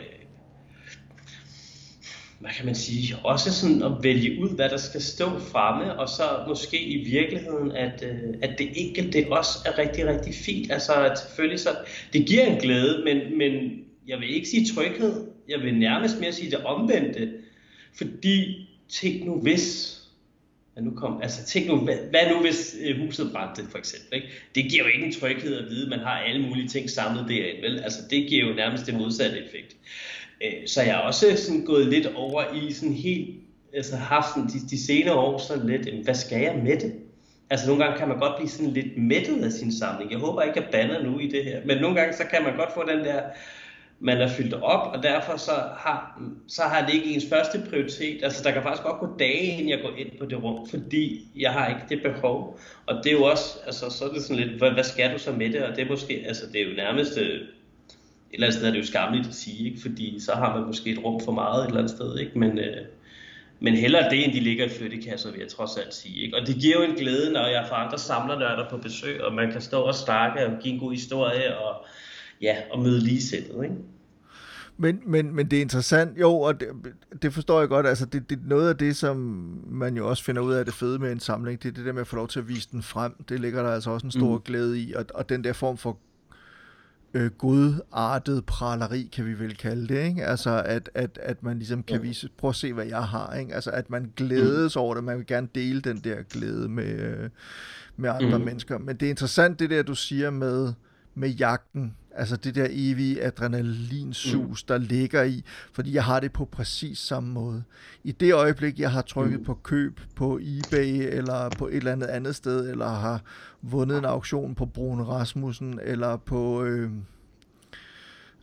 hvad kan man sige, også sådan at vælge ud, hvad der skal stå fremme, og så måske i virkeligheden, at, øh, at det enkelte også er rigtig, rigtig fint. Altså at selvfølgelig så, det giver en glæde, men, men jeg vil ikke sige tryghed, jeg vil nærmest mere sige det omvendte, fordi tænk nu hvis, hvad nu kom, altså tænk nu, hvad, hvad nu hvis øh, huset brændte for eksempel, ikke? det giver jo ikke en tryghed at vide, at man har alle mulige ting samlet derinde, vel? altså det giver jo nærmest det modsatte effekt. Øh, Øh, så jeg er også sådan gået lidt over i sådan helt, altså haft sådan de, de senere år sådan lidt, hvad skal jeg med det? Altså nogle gange kan man godt blive sådan lidt mættet af sin samling. Jeg håber ikke, at jeg banner nu i det her, men nogle gange så kan man godt få den der, man er fyldt op, og derfor så har, så har det ikke ens første prioritet. Altså der kan faktisk godt gå dage, inden jeg går ind på det rum, fordi jeg har ikke det behov. Og det er jo også, altså så er det sådan lidt, hvad, hvad skal du så med det? Og det er måske, altså det er jo nærmest, øh, eller andet sted er det jo skamligt at sige, ikke? fordi så har man måske et rum for meget et eller andet sted, ikke? Men, øh, men hellere det, end de ligger i flyttekasser, vil jeg trods alt sige. Ikke? Og det giver jo en glæde, når jeg får andre samlernørder på besøg, og man kan stå og snakke og give en god historie, og, ja, og møde ligesættet. Ikke? Men, men, men det er interessant, jo, og det, det forstår jeg godt, altså det, det noget af det, som man jo også finder ud af det fede med en samling, det er det der med at få lov til at vise den frem, det ligger der altså også en stor mm. glæde i, og, og den der form for øh, godartet praleri, kan vi vel kalde det, ikke? Altså, at, at, at man ligesom kan vise, prøv at se, hvad jeg har, ikke? Altså, at man glædes mm. over det, man vil gerne dele den der glæde med, øh, med andre mm. mennesker. Men det er interessant, det der, du siger med, med jagten, altså det der evige adrenalinsus, mm. der ligger i, fordi jeg har det på præcis samme måde. I det øjeblik, jeg har trykket mm. på køb på eBay, eller på et eller andet andet sted, eller har vundet en auktion på Brun Rasmussen, eller på... Øh,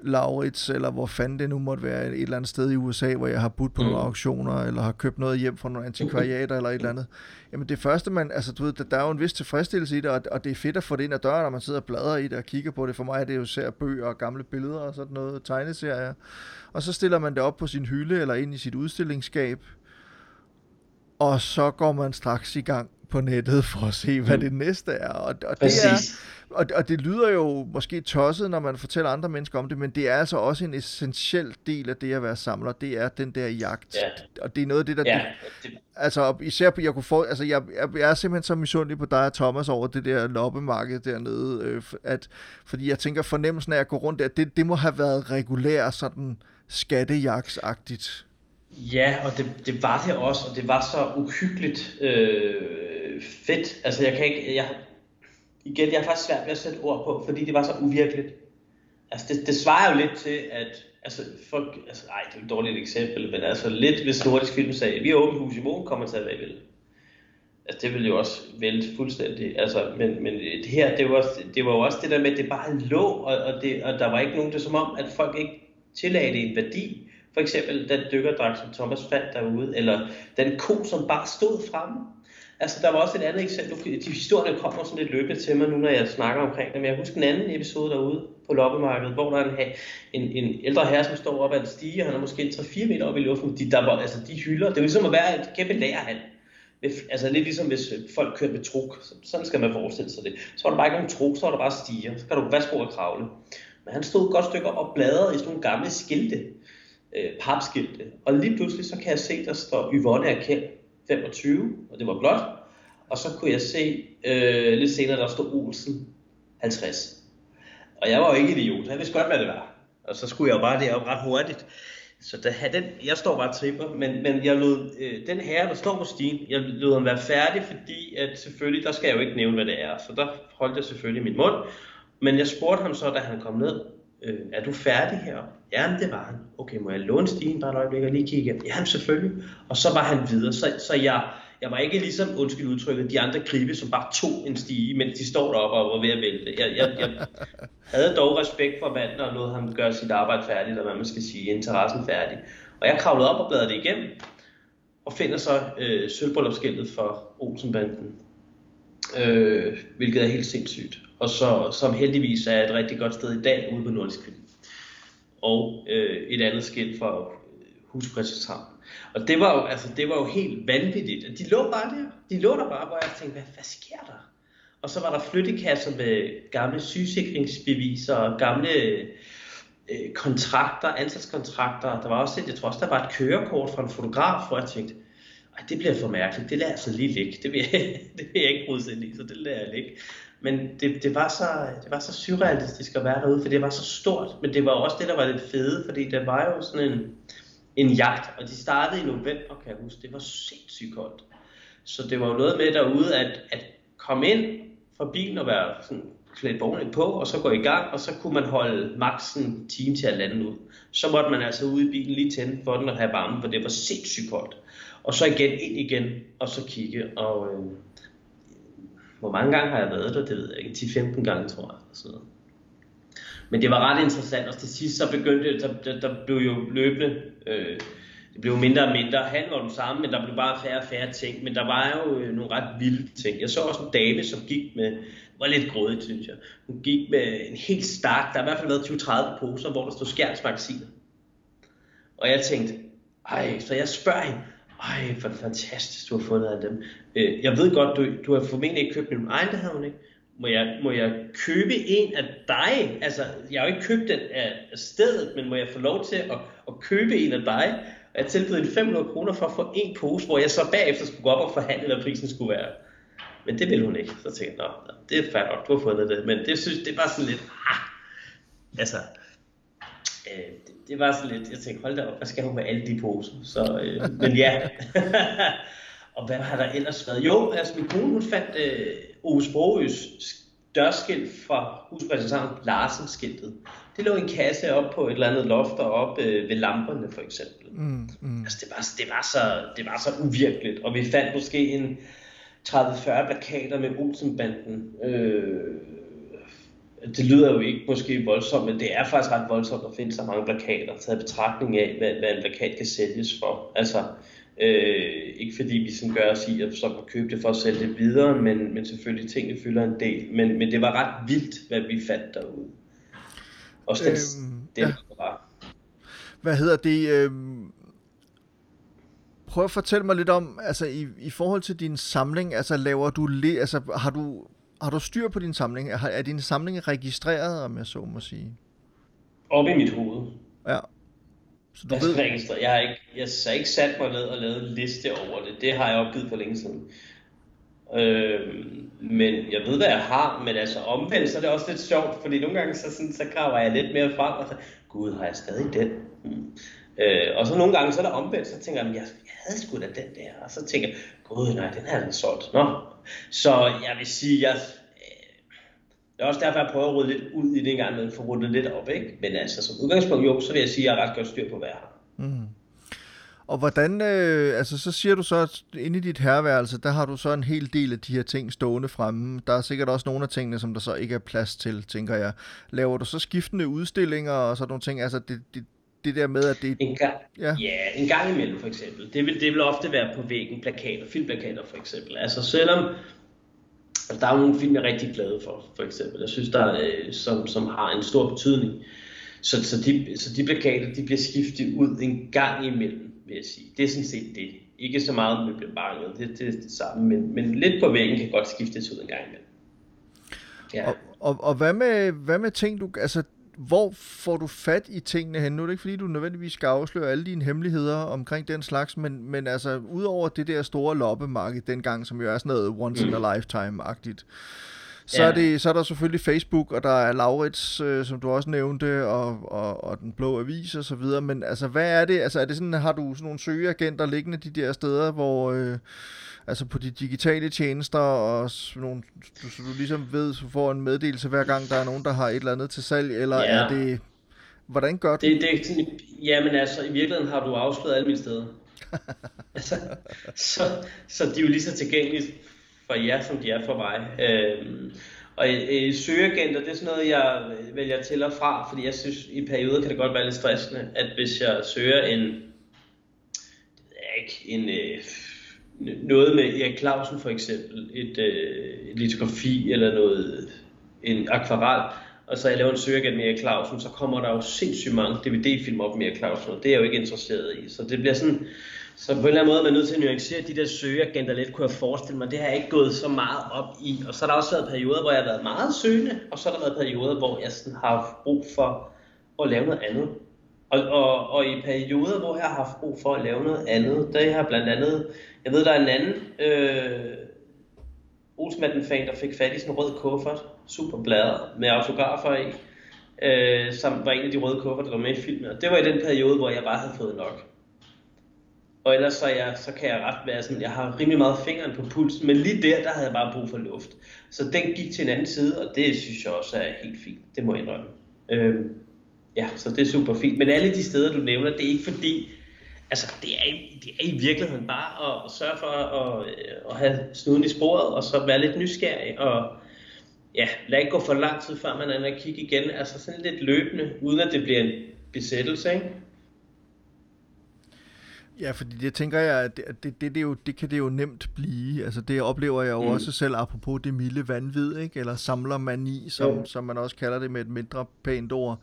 Laurits, eller hvor fanden det nu måtte være, et eller andet sted i USA, hvor jeg har budt på mm. nogle auktioner, eller har købt noget hjem fra nogle antikvariater, eller et eller andet. Jamen det første, man, altså du ved, der, der er jo en vis tilfredsstillelse i det, og, og det er fedt at få det ind ad døren, når man sidder og bladrer i det og kigger på det. For mig er det jo ser bøger og gamle billeder og sådan noget, tegneserier. Og så stiller man det op på sin hylde, eller ind i sit udstillingsskab, og så går man straks i gang på nettet for at se, hvad mm. det næste er. Og, og det er, og, og det lyder jo måske tosset, når man fortæller andre mennesker om det, men det er altså også en essentiel del af det at være samler. Det er den der jagt. Ja. Og det er noget af det, der... Ja. Det, altså især på, jeg kunne få... Altså jeg, jeg, jeg er simpelthen så misundelig på dig og Thomas over det der loppemarked dernede. Øh, at, fordi jeg tænker, fornemmelsen af at gå rundt der, det, det må have været regulær sådan skattejagtsagtigt. Ja, og det, det var det også, og det var så uhyggeligt øh, fedt. Altså jeg kan ikke, jeg, igen, jeg har faktisk svært ved at sætte ord på, fordi det var så uvirkeligt. Altså det, det svarer jo lidt til, at altså folk, altså ej, det er et dårligt eksempel, men altså lidt hvis Nordisk Film sagde, vi har åbent hus i morgen, kommer til at være vel. Altså det ville jo også vælte fuldstændig, altså, men, men det her, det var, det var jo også det der med, at det bare lå, og, og, det, og der var ikke nogen, det som om, at folk ikke tillagde det en værdi. For eksempel den dykkerdragt, som Thomas fandt derude, eller den ko, som bare stod fremme. Altså, der var også et andet eksempel. De historierne kommer sådan lidt løbende til mig nu, når jeg snakker omkring det. Men jeg husker en anden episode derude på loppemarkedet, hvor der er en, en, en ældre herre, som står op ad en stige, og han er måske 3-4 meter op i luften. De, der var, altså, de hylder. Det er ligesom at være et kæmpe lagerhal. Altså lidt ligesom hvis øh, folk kørte med truk. Sådan skal man forestille sig det. Så var der bare ikke nogen truk, så var der bare stiger. Så kan du vaske og kravle. Men han stod et godt stykke op og bladrede i sådan nogle gamle skilte. Øh, papskilte. Og lige pludselig så kan jeg se, der står Yvonne Erkend 25, og det var blot. Og så kunne jeg se øh, lidt senere, der stod Olsen 50. Og jeg var jo ikke idiot, jeg vidste godt, hvad det var. Og så skulle jeg jo bare derop ret hurtigt. Så der, den, jeg står bare og tripper, men, men jeg lod øh, den her, der står på stien, jeg lod ham være færdig, fordi at selvfølgelig, der skal jeg jo ikke nævne, hvad det er. Så der holdt jeg selvfølgelig min mund. Men jeg spurgte ham så, da han kom ned, øh, er du færdig her? Ja, det var han. Okay, må jeg låne stien bare et øjeblik og lige kigge? Ja, selvfølgelig. Og så var han videre. Så, så jeg, jeg var ikke ligesom, undskyld udtrykket, de andre gribe, som bare tog en stige, mens de står deroppe og var ved at vælte. Jeg, jeg, jeg havde dog respekt for manden og lod ham gøre sit arbejde færdigt, eller hvad man skal sige, interessen færdig. Og jeg kravlede op og bladrede det igennem. og finder så øh, sølvbryllupsskiltet for Olsenbanden. Øh, hvilket er helt sindssygt. Og så, som heldigvis er et rigtig godt sted i dag ude på Nordisk Film. Og øh, et andet skilt for Huspræsenshavn. Og det var, jo, altså, det var jo helt vanvittigt. De lå bare der. De lå der bare, hvor jeg tænkte, hvad, hvad sker der? Og så var der flyttekasser med gamle sygesikringsbeviser og gamle øh, kontrakter, ansatskontrakter. Der var også et, jeg tror også, der var et kørekort fra en fotograf, hvor jeg tænkte, ej, det bliver for mærkeligt, det lader jeg altså lige ligge. Det vil jeg, det vil jeg ikke bruge sig i, så det lader jeg ligge. Men det, det, var så, det var så surrealistisk at være derude, for det var så stort. Men det var også det, der var lidt fede, fordi det var jo sådan en, en jagt, og de startede i november, kan jeg huske. Det var sindssygt koldt. Så det var jo noget med derude, at, at komme ind fra bilen og være sådan klædt ordentligt på, og så gå i gang, og så kunne man holde maks en time til at lande ud. Så måtte man altså ud i bilen lige tænde for den og have varme, for det var sindssygt koldt. Og så igen ind igen, og så kigge. Og øh, hvor mange gange har jeg været der, det ved jeg ikke, 10-15 gange tror jeg. Og sådan. Men det var ret interessant, og til sidst så begyndte, der, der, der blev jo løbende, øh, det blev mindre og mindre, han var den samme, men der blev bare færre og færre ting, men der var jo øh, nogle ret vilde ting. Jeg så også en dame, som gik med, var lidt grådigt, synes jeg. Hun gik med en helt stak, der har i hvert fald været 20-30 poser, hvor der stod skærmsmagasiner. Og jeg tænkte, ej, så jeg spørger hende, ej, hvor fantastisk, du har fundet af dem. Øh, jeg ved godt, du, du har formentlig ikke købt dem. Ej, det havde hun ikke. Må jeg, må jeg købe en af dig? Altså, jeg har jo ikke købt den af stedet, men må jeg få lov til at, at købe en af dig? Og jeg tilbød en 500 kroner for at få en pose, hvor jeg så bagefter skulle gå op og forhandle, hvad prisen skulle være. Men det ville hun ikke. Så tænkte jeg, nå, det er fair nok, du har fundet det. Men det synes det var sådan lidt, ah, altså, øh, det, det, var sådan lidt, jeg tænkte, hold da op, hvad skal hun med alle de poser? Så, øh, men ja. og hvad har der ellers været? Jo, altså min kone, hun fandt øh, Ove Sprogøs dørskilt fra Huspræsenshavn, Larsen-skiltet. Det lå i en kasse op på et eller andet loft op øh, ved lamperne for eksempel. Mm, mm. Altså det var, det, var så, det var så uvirkeligt, og vi fandt måske en 30-40 plakater med Olsenbanden. Øh, det lyder jo ikke måske voldsomt, men det er faktisk ret voldsomt at finde så mange plakater, taget betragtning af, hvad, hvad en plakat kan sælges for. Altså, øh, ikke fordi vi sådan gør os i at så købe det for at sælge det videre, men, men selvfølgelig tingene fylder en del. Men, men det var ret vildt, hvad vi fandt derude. Også den, øhm, den ja. var. Hvad hedder det? Øh prøv at fortælle mig lidt om, altså i, i forhold til din samling, altså laver du, le, altså har du, har du styr på din samling? Er, er din samling registreret, om jeg så må sige? Op i mit hoved. Ja. Så du jeg, ved... Registreret. jeg har ikke, jeg har ikke sat mig ned og lavet en liste over det. Det har jeg opgivet for længe siden. Øh, men jeg ved, hvad jeg har, men altså omvendt, så er det også lidt sjovt, fordi nogle gange så, sådan, så graver jeg lidt mere frem, og så, gud, har jeg stadig den? Hmm. Øh, og så nogle gange, så er der omvendt, så tænker jeg, jeg, jeg havde sgu da den der, og så tænker jeg, gud nej, den er den solgt. Nå. Så jeg vil sige, jeg, øh, det er også derfor, jeg prøver at rydde lidt ud i det engang, men få ryddet lidt op, ikke? Men altså, som udgangspunkt jo, så vil jeg sige, at jeg har ret godt styr på, hvad jeg har. Mm. Og hvordan, øh, altså så siger du så, at inde i dit herværelse, der har du så en hel del af de her ting stående fremme. Der er sikkert også nogle af tingene, som der så ikke er plads til, tænker jeg. Laver du så skiftende udstillinger og sådan nogle ting? Altså det, det, det der med, at det... En gang, ja. ja, en gang imellem for eksempel. Det vil, det vil ofte være på væggen, plakater, filmplakater for eksempel. Altså selvom altså, der er nogle film, jeg er rigtig glad for, for eksempel. Jeg synes, der er, øh, som, som har en stor betydning. Så, så, de, så de plakater, de bliver skiftet ud en gang imellem, vil jeg sige. Det er sådan set det. Ikke så meget møblementet, det, det er det samme, men, men lidt på væggen kan godt skiftes ud en gang imellem. Ja. Og, og, og hvad, med, hvad med ting, du... Altså, hvor får du fat i tingene hen? Nu er det ikke fordi, du nødvendigvis skal afsløre alle dine hemmeligheder omkring den slags, men, men altså, udover det der store loppemarked dengang, som jo er sådan noget once in a mm. Så, ja. er det, så er der selvfølgelig Facebook, og der er Laurits, øh, som du også nævnte, og, og, og Den Blå Avis og så videre, men altså, hvad er det? Altså, er det sådan, har du sådan nogle søgeagenter liggende de der steder, hvor... Øh, altså på de digitale tjenester, og nogle, du, så du ligesom ved, så får en meddelelse hver gang, der er nogen, der har et eller andet til salg, eller ja. er det... Hvordan gør du det? det sådan, jamen altså, i virkeligheden har du afsløret alle mine steder. altså, så, så de er jo lige så tilgængelige for jer, som de er for mig. Øhm, og øh, søgeagenter, det er sådan noget, jeg vælger til og fra, fordi jeg synes, i perioder kan det godt være lidt stressende, at hvis jeg søger en ikke en... Øh, noget med Erik Clausen for eksempel, et, øh, et litografi eller noget, en akvarel, og så jeg laver en søgeagent med Erik Clausen, så kommer der jo sindssygt mange DVD-film op med Erik Clausen, og det er jeg jo ikke interesseret i. Så det bliver sådan, så på en eller anden måde er man nødt til at nuancere de der søgeagenter lidt, kunne jeg forestille mig. Det har jeg ikke gået så meget op i. Og så har der også været perioder, hvor jeg har været meget søgende, og så har der været perioder, hvor jeg sådan har haft brug for at lave noget andet. Og, og, og i perioder, hvor jeg har haft brug for at lave noget andet, der har blandt andet, jeg ved, der er en anden øh, Olsmatten-fan, der fik fat i sådan en rød kuffert, super bladet, med autografer i, øh, som var en af de røde kufferter, der var med i filmen. Og det var i den periode, hvor jeg bare havde fået nok. Og ellers så, jeg, så kan jeg ret være sådan, jeg har rimelig meget fingeren på pulsen, men lige der, der havde jeg bare brug for luft. Så den gik til en anden side, og det synes jeg også er helt fint. Det må jeg indrømme. Øhm, ja, så det er super fint. Men alle de steder, du nævner, det er ikke fordi, altså det er, det er i virkeligheden bare at sørge for at, at have snuden i sporet, og så være lidt nysgerrig, og ja, lad ikke gå for lang tid, før man er at kigge igen. Altså sådan lidt løbende, uden at det bliver en besættelse, ikke? Ja, fordi det tænker jeg, at det, det, det, det, jo, det kan det jo nemt blive. Altså det oplever jeg jo mm. også selv, apropos det milde vanvid, ikke? eller samlermani, som, mm. som man også kalder det med et mindre pænt ord.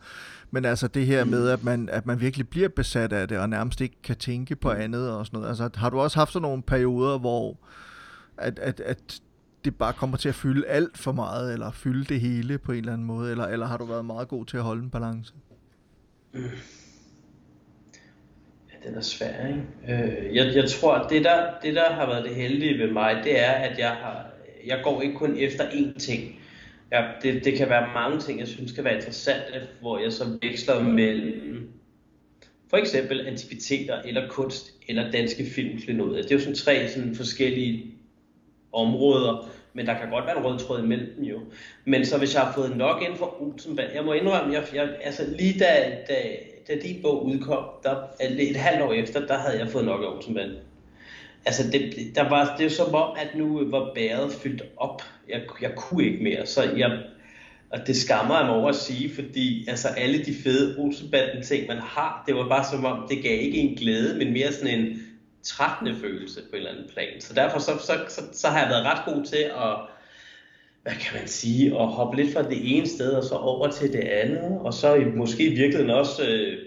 Men altså det her mm. med, at man, at man virkelig bliver besat af det, og nærmest ikke kan tænke på mm. andet og sådan noget. Altså har du også haft sådan nogle perioder, hvor at, at, at det bare kommer til at fylde alt for meget, eller fylde det hele på en eller anden måde, eller, eller har du været meget god til at holde en balance? Mm den er svær, ikke? Øh, jeg, jeg tror, at det der, det der har været det heldige ved mig, det er, at jeg, har, jeg går ikke kun efter én ting. Jeg, det, det kan være mange ting, jeg synes kan være interessante, hvor jeg så veksler mellem for eksempel antikviteter, eller kunst, eller danske filmklenoder. Det er jo sådan tre sådan forskellige områder, men der kan godt være en rød tråd imellem dem jo. Men så hvis jeg har fået nok inden for Olsenband, jeg må indrømme, jeg, jeg, altså lige da, da da din bog udkom, der, altså, et halvt år efter, der havde jeg fået nok af Olsenband. Altså, det, der var, det er som om, at nu var bæret fyldt op. Jeg, jeg kunne ikke mere, så jeg, og det skammer jeg mig over at sige, fordi altså, alle de fede Olsenbanden ting, man har, det var bare som om, det gav ikke en glæde, men mere sådan en trættende følelse på en eller anden plan. Så derfor så, så, så, så har jeg været ret god til at hvad kan man sige, at hoppe lidt fra det ene sted og så over til det andet, og så måske i virkeligheden også øh,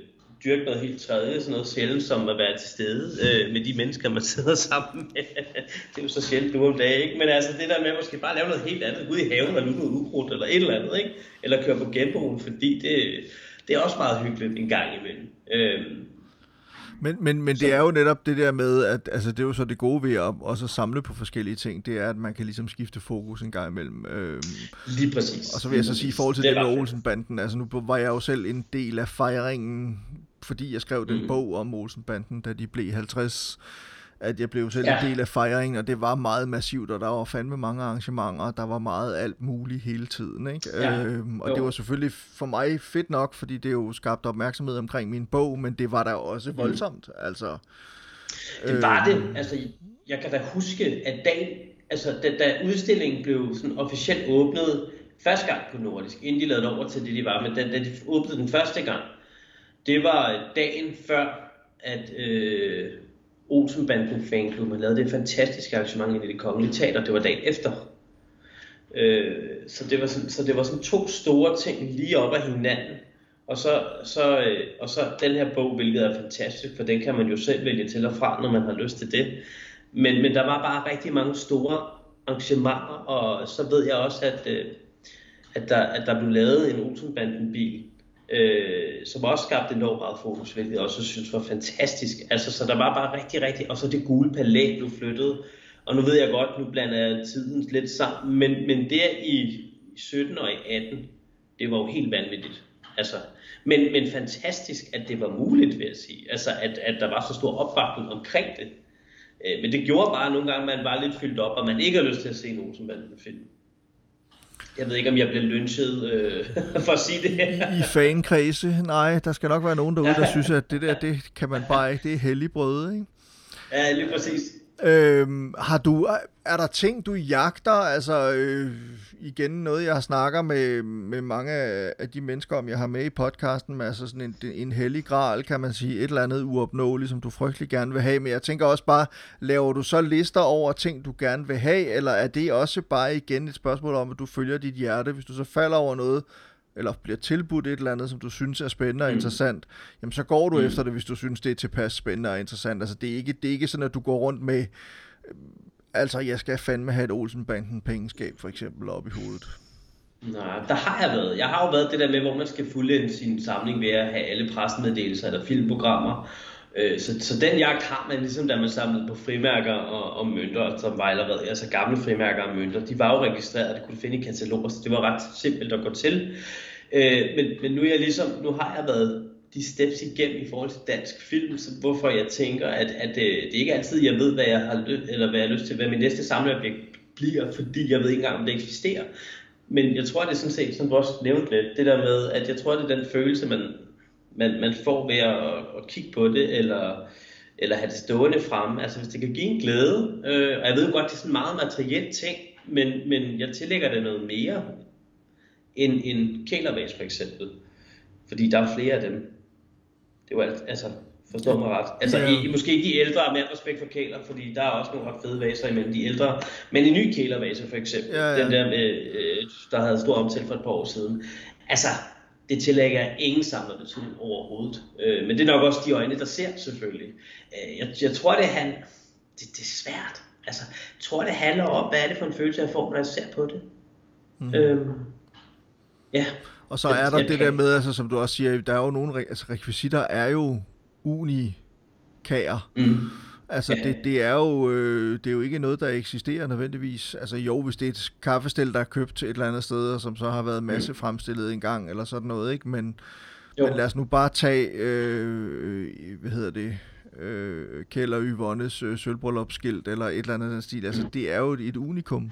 dyrke noget helt tredje, sådan noget sjældent som at være til stede øh, med de mennesker, man sidder sammen med. det er jo så sjældent nu om dagen, ikke? Men altså det der med at måske bare lave noget helt andet, ud i haven og lukke noget ukrudt eller et eller andet, ikke? Eller køre på genbrugen, fordi det, det er også meget hyggeligt en gang imellem. Øh, men, men, men det er jo netop det der med, at altså, det er jo så det gode ved at også samle på forskellige ting, det er, at man kan ligesom skifte fokus en gang imellem. Øhm, Lige præcis. Og så vil jeg så sige, i forhold til det, det med Olsenbanden, altså nu var jeg jo selv en del af fejringen, fordi jeg skrev den mm. bog om Olsenbanden, da de blev 50 at jeg blev selv ja. en del af fejringen, og det var meget massivt, og der var fandme mange arrangementer, og der var meget alt muligt hele tiden. Ikke? Ja. Øhm, og jo. det var selvfølgelig for mig fedt nok, fordi det jo skabte opmærksomhed omkring min bog, men det var da også mm. voldsomt. Mm. Altså, det var øh, det. Altså, jeg kan da huske, at dagen, altså, da, da udstillingen blev sådan officielt åbnet første gang på Nordisk, inden de lavede over til det, de var, men da, da de åbnede den første gang, det var dagen før, at øh, Olsenbanden fanklub, man lavede det fantastiske arrangement i det kongelige teater, det var dagen efter. Øh, så, det var sådan, så det var sådan to store ting lige op ad hinanden. Og så, så, øh, og så den her bog, hvilket er fantastisk, for den kan man jo selv vælge til og fra, når man har lyst til det. Men, men der var bare rigtig mange store arrangementer, og så ved jeg også, at, øh, at, der, at der blev lavet en Olsenbanden-bil, øh, som også skabte enormt meget fokus, hvilket jeg også synes var fantastisk. Altså, så der var bare rigtig, rigtig, og så det gule palæ blev flyttet, og nu ved jeg godt, nu blander jeg tiden lidt sammen, men, men der i 17 og i 18, det var jo helt vanvittigt. Altså, men, men fantastisk, at det var muligt, vil jeg sige. Altså, at, at der var så stor opbakning omkring det. Øh, men det gjorde bare nogle gange, at man var lidt fyldt op, og man ikke har lyst til at se nogen som man film. Jeg ved ikke, om jeg bliver lynchet øh, for at sige det her. I fankredse? Nej, der skal nok være nogen derude, der synes, at det der, det kan man bare ikke. Det er hellig brød, ikke? Ja, lige præcis. Øhm, har du, er der ting, du jagter? Altså, øh, igen noget, jeg snakker med, med mange af de mennesker om, jeg har med i podcasten, med altså sådan en, en hellig gral, kan man sige, et eller andet uopnåeligt, som du frygtelig gerne vil have. Men jeg tænker også bare, laver du så lister over ting, du gerne vil have, eller er det også bare igen et spørgsmål om, at du følger dit hjerte? Hvis du så falder over noget, eller bliver tilbudt et eller andet, som du synes er spændende og mm. interessant, jamen så går du mm. efter det, hvis du synes, det er tilpas spændende og interessant. Altså det er ikke, det er ikke sådan, at du går rundt med, øh, altså jeg skal fandme have et Olsenbanden pengeskab for eksempel op i hovedet. Nej, der har jeg været. Jeg har jo været det der med, hvor man skal fulde sin samling ved at have alle pressemeddelelser eller filmprogrammer. Øh, så, så den jagt har man ligesom, da man samlede på frimærker og, og mønter, som var allerede, altså gamle frimærker og mønter. De var jo registreret, det kunne du finde i kataloger, så det var ret simpelt at gå til. Øh, men, men nu, er jeg ligesom, nu har jeg været de steps igennem i forhold til dansk film, så hvorfor jeg tænker, at, at det, det er ikke altid, jeg ved, hvad jeg har, eller hvad jeg har lyst til, hvad min næste samleobjekt bliver, fordi jeg ved ikke engang, om det eksisterer. Men jeg tror, det er sådan set, som du også nævnte lidt, det der med, at jeg tror, det er den følelse, man, man, man får ved at, at kigge på det, eller, eller have det stående frem. Altså hvis det kan give en glæde, øh, og jeg ved godt, det er sådan en meget materiel ting, men, men jeg tillægger det noget mere end en kælervas for eksempel. Fordi der er flere af dem. Det var altså, forstår mig ret. Altså, ja. i, måske ikke de ældre mere respekt for kæler, fordi der er også nogle ret fede vaser imellem de ældre. Men en ny kælervase for eksempel, ja, ja. den der, øh, der havde stor omtale for et par år siden. Altså, det tillægger ingen samler betydning overhovedet. Øh, men det er nok også de øjne, der ser selvfølgelig. Øh, jeg, jeg tror, det, han, det, det er svært. Altså, jeg tror, det handler om, hvad er det for en følelse, jeg får, når jeg ser på det. Mm. Øhm, ja. Og så er der jeg, det der med, altså, som du også siger, der er jo nogle altså, rekvisitter er jo unikager. Mm. Altså, det, det, er jo, øh, det er jo ikke noget, der eksisterer nødvendigvis. Altså, jo, hvis det er et kaffestel, der er købt et eller andet sted, og som så har været masse mm. fremstillet en gang, eller sådan noget, ikke? Men, men lad os nu bare tage, øh, hvad hedder det, øh, Kjell og Yvonnes øh, sølvbryllupsskilt, eller et eller andet den stil. Altså, mm. det er jo et, et unikum.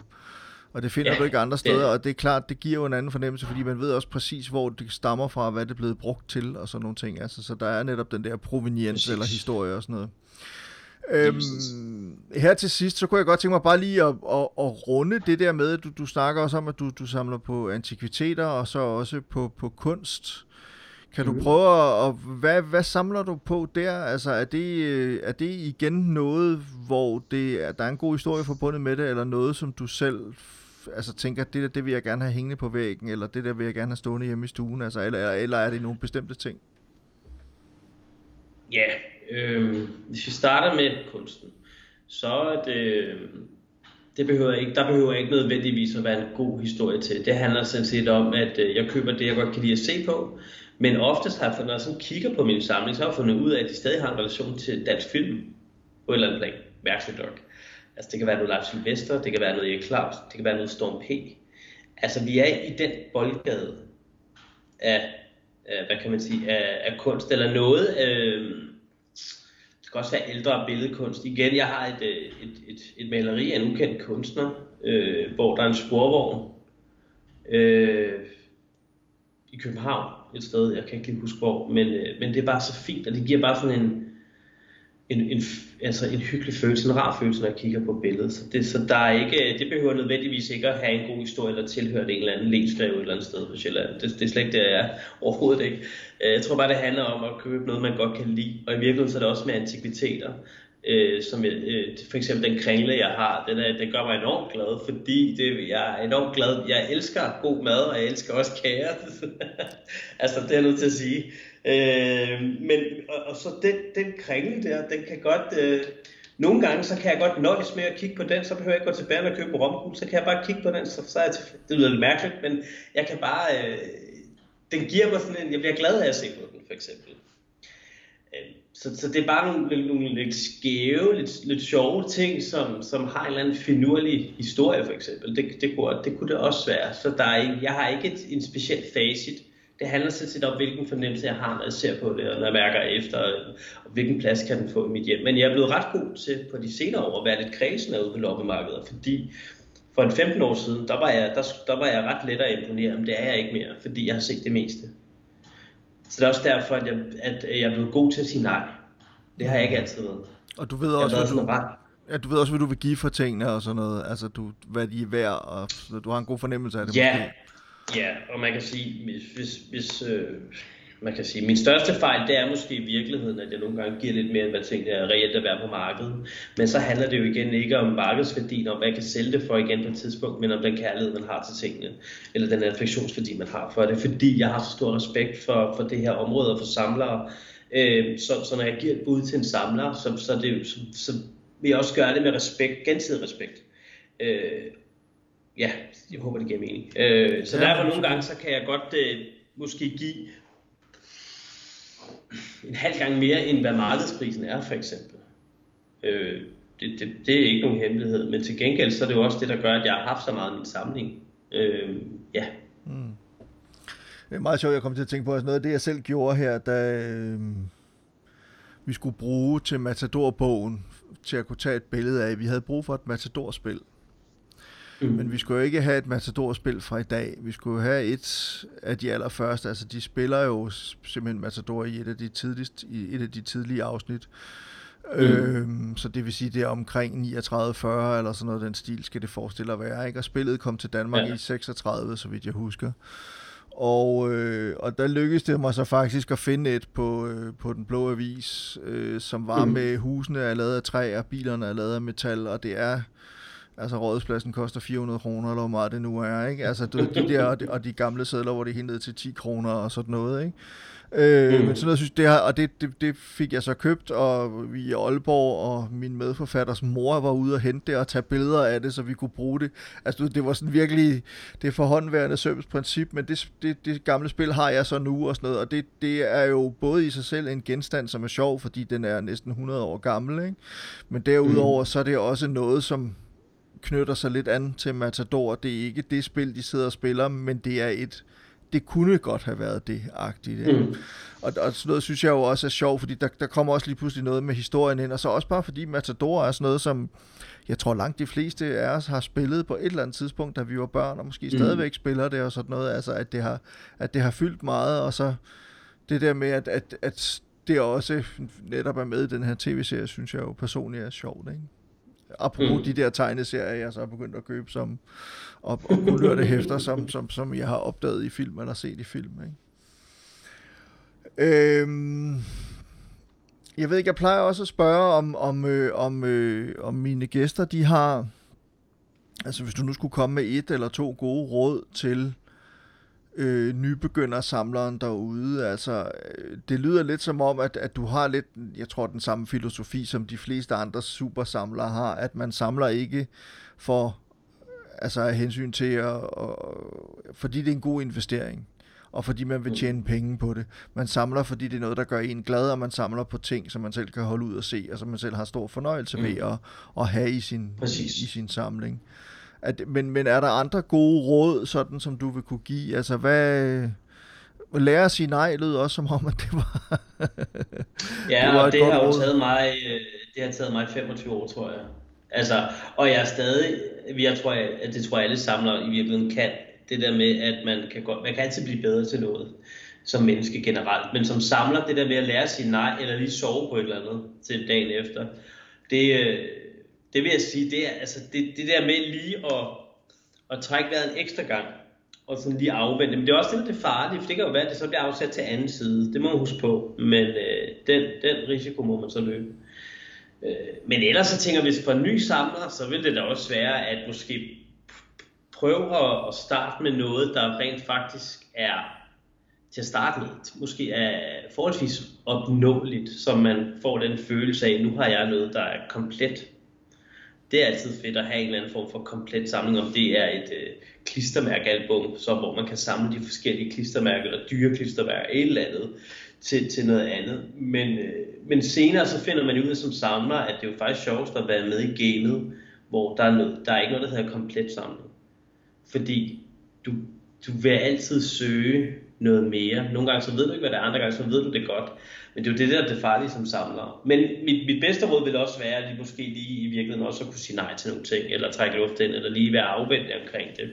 Og det finder ja, du ikke andre steder, det. og det er klart, det giver jo en anden fornemmelse, fordi man ved også præcis, hvor det stammer fra, hvad det er blevet brugt til, og sådan nogle ting. Altså, så der er netop den der proveniens eller historie og sådan noget. Øhm, her til sidst, så kunne jeg godt tænke mig bare lige at, at, at runde det der med, at du, du snakker også om, at du, du samler på antikviteter, og så også på, på kunst. Kan du mhm. prøve at, hvad, hvad samler du på der? Altså er det, er det igen noget, hvor det er, der er en god historie forbundet med det, eller noget, som du selv altså tænker, det der, det vil jeg gerne have hængende på væggen, eller det der vil jeg gerne have stående hjemme i stuen, altså, eller, eller er det nogle bestemte ting? Ja, øh, hvis vi starter med kunsten, så er det, det behøver ikke, der behøver ikke nødvendigvis at være en god historie til. Det handler sådan set om, at øh, jeg køber det, jeg godt kan lide at se på, men oftest har jeg, når jeg sådan kigger på min samling, så har jeg fundet ud af, at de stadig har en relation til dansk film på et eller andet plan. Mærkeligt nok. Altså det kan være noget Lars Sylvester, det kan være noget Erik Claus, det kan være noget Storm P. Altså vi er i den boldgade af, af hvad kan man sige, af, af kunst eller noget. Øh, skal også have ældre billedkunst. Igen, jeg har et, øh, et, et, et maleri af en ukendt kunstner, øh, hvor der er en sporvogn øh, i København, et sted, jeg kan ikke lige huske hvor, men, øh, men det er bare så fint, og det giver bare sådan en, en, en, altså en hyggelig følelse, en rar følelse, når jeg kigger på billedet. Så det, så der er ikke, det behøver nødvendigvis ikke at have en god historie, eller tilhøre en eller anden læsgreve et eller andet sted på Sjælland. Det, det er slet ikke det, jeg er overhovedet ikke. Øh, jeg tror bare, det handler om at købe noget, man godt kan lide. Og i virkeligheden så er det også med antikviteter. Øh, som jeg, øh, for eksempel den kringle, jeg har, den, er, den gør mig enormt glad, fordi det, jeg er enormt glad. Jeg elsker god mad, og jeg elsker også kager. altså, det er jeg nødt til at sige. Øh, men, og, og så den, den kringle der, den kan godt... Øh, nogle gange, så kan jeg godt nøjes med at kigge på den, så behøver jeg ikke gå tilbage og købe romkugle, så kan jeg bare kigge på den, så, så er jeg til, det lyder lidt mærkeligt, men jeg kan bare, øh, den giver mig sådan en, jeg bliver glad af at se på den, for eksempel. Øh, så, så det er bare nogle, nogle lidt skæve, lidt, lidt sjove ting, som, som har en eller anden finurlig historie, for eksempel. Det, det, kunne, det kunne det også være. Så der er jeg har ikke et, en speciel facit det handler sådan set om, hvilken fornemmelse jeg har, når jeg ser på det, og når jeg mærker efter, og hvilken plads kan den få i mit hjem. Men jeg er blevet ret god til på de senere år at være lidt kredsende ude på loppemarkedet, fordi for en 15 år siden, der var jeg, der, der var jeg ret let at imponere, men det er jeg ikke mere, fordi jeg har set det meste. Så det er også derfor, at jeg, at jeg er blevet god til at sige nej. Det har jeg ikke altid været. Og du ved også, at du, ret. Ja, du ved også, hvad du vil give for tingene og sådan noget. Altså, du, hvad de er værd, og du har en god fornemmelse af det. Ja, måske ja og man kan sige, hvis, hvis, hvis øh, man kan sige, min største fejl, det er måske i virkeligheden, at jeg nogle gange giver lidt mere, end hvad tingene er reelt at være på markedet. Men så handler det jo igen ikke om markedsværdien, om hvad jeg kan sælge det for igen på et tidspunkt, men om den kærlighed, man har til tingene, eller den affektionsværdi, man har for det. Fordi jeg har så stor respekt for, for det her område og for samlere, øh, så, så når jeg giver et bud til en samler, så, så, det, så, så vil jeg også gøre det med respekt, gensidig respekt. Øh, ja, jeg håber, det giver mening. Øh, så ja, derfor nogle gange, så kan jeg godt øh, måske give en halv gang mere, end hvad markedsprisen er, for eksempel. Øh, det, det, det er ikke nogen hemmelighed, men til gengæld så er det jo også det, der gør, at jeg har haft så meget i min samling. Øh, ja. Mm. Det er meget sjovt, jeg kom til at tænke på, at noget af det, jeg selv gjorde her, da øh, vi skulle bruge til Matador-bogen, til at kunne tage et billede af, vi havde brug for et Matador-spil. Mm. Men vi skulle jo ikke have et Matador-spil fra i dag. Vi skulle have et af de allerførste. Altså, de spiller jo simpelthen Matador i et af de, tidligst, i et af de tidlige afsnit. Mm. Øhm, så det vil sige, det er omkring 39-40 eller sådan noget, den stil skal det forestille at være. Ikke? Og spillet kom til Danmark ja. i 36, så vidt jeg husker. Og, øh, og der lykkedes det mig så faktisk at finde et på, øh, på den blå avis, øh, som var mm. med husene er lavet af træ, og bilerne er lavet af metal, og det er Altså rådhuspladsen koster 400 kroner, eller hvor meget det nu er, ikke? Altså de der, og de, og de gamle sædler, hvor det er ned til 10 kroner og sådan noget, ikke? Øh, mm. Men sådan noget, synes det har, og det, det, det, fik jeg så købt, og vi i Aalborg, og min medforfatters mor var ude og hente det og tage billeder af det, så vi kunne bruge det. Altså det var sådan virkelig, det forhåndværende serviceprincip, men det, det, det gamle spil har jeg så nu og sådan noget, og det, det er jo både i sig selv en genstand, som er sjov, fordi den er næsten 100 år gammel, ikke? men derudover mm. så er det også noget, som knytter sig lidt an til Matador. Det er ikke det spil, de sidder og spiller, men det er et, det kunne godt have været det agtigt. Mm. Og, og sådan noget synes jeg jo også er sjovt, fordi der, der kommer også lige pludselig noget med historien ind, og så også bare fordi Matador er sådan noget, som jeg tror langt de fleste af os har spillet på et eller andet tidspunkt, da vi var børn, og måske mm. stadigvæk spiller det og sådan noget, altså at det har, at det har fyldt meget, og så det der med, at, at, at det også netop er med i den her tv-serie, synes jeg jo personligt er sjovt, ikke? Apropos mm. de der tegneserier, jeg så har begyndt at købe som, og, og kulørte hæfter, som, som, som jeg har opdaget i film eller set i film. Ikke? Øhm, jeg ved ikke, jeg plejer også at spørge om, om, øh, om, øh, om mine gæster, de har, altså hvis du nu skulle komme med et eller to gode råd til øh, nybegynder-samleren derude. Altså, øh, det lyder lidt som om, at, at du har lidt, jeg tror, den samme filosofi, som de fleste andre supersamlere har, at man samler ikke for altså af hensyn til, at, og, fordi det er en god investering, og fordi man vil tjene penge på det. Man samler, fordi det er noget, der gør en glad, og man samler på ting, som man selv kan holde ud og se, og som man selv har stor fornøjelse ved mm. at, at have i sin, i, i sin samling. At, men, men er der andre gode råd, sådan som du vil kunne give? Altså, hvad... Lære at sige nej lød også som om, at det var... ja, det, var og det har jo taget mig, øh, det har taget mig 25 år, tror jeg. Altså, og jeg er stadig, jeg tror, at det tror jeg alle samler i virkeligheden kan, det der med, at man kan, godt, man kan altid blive bedre til noget som menneske generelt. Men som samler, det der med at lære at sige nej, eller lige sove på et eller andet til dagen efter, det, øh, det vil jeg sige, det er altså det, det der med lige at, at trække vejret en ekstra gang, og sådan lige afvente. Men det er også lidt det farlige, for det kan jo være, at det så bliver afsat til anden side. Det må man huske på. Men øh, den, den risiko må man så løbe. Øh, men ellers så tænker jeg, hvis for en ny samler, så vil det da også være, at måske prøve at, at starte med noget, der rent faktisk er til at starte med, måske er forholdsvis opnåeligt, så man får den følelse af, at nu har jeg noget, der er komplet det er altid fedt at have en eller anden form for komplet samling, om det er et øh, klistermærkealbum, så hvor man kan samle de forskellige klistermærker, eller dyre klistermærker, et eller andet, til, til noget andet. Men, øh, men senere så finder man ud af som samler, at det er jo faktisk sjovest at være med i gamet, hvor der er, noget, der er ikke noget, der hedder komplet samling. Fordi du, du vil altid søge noget mere. Nogle gange så ved du ikke, hvad det er, andre gange så ved du det godt. Men det er jo det der, det farlige som samler. Men mit, mit bedste råd vil også være, at de måske lige i virkeligheden også kunne sige nej til nogle ting, eller trække luft ind, eller lige være afvendt omkring det.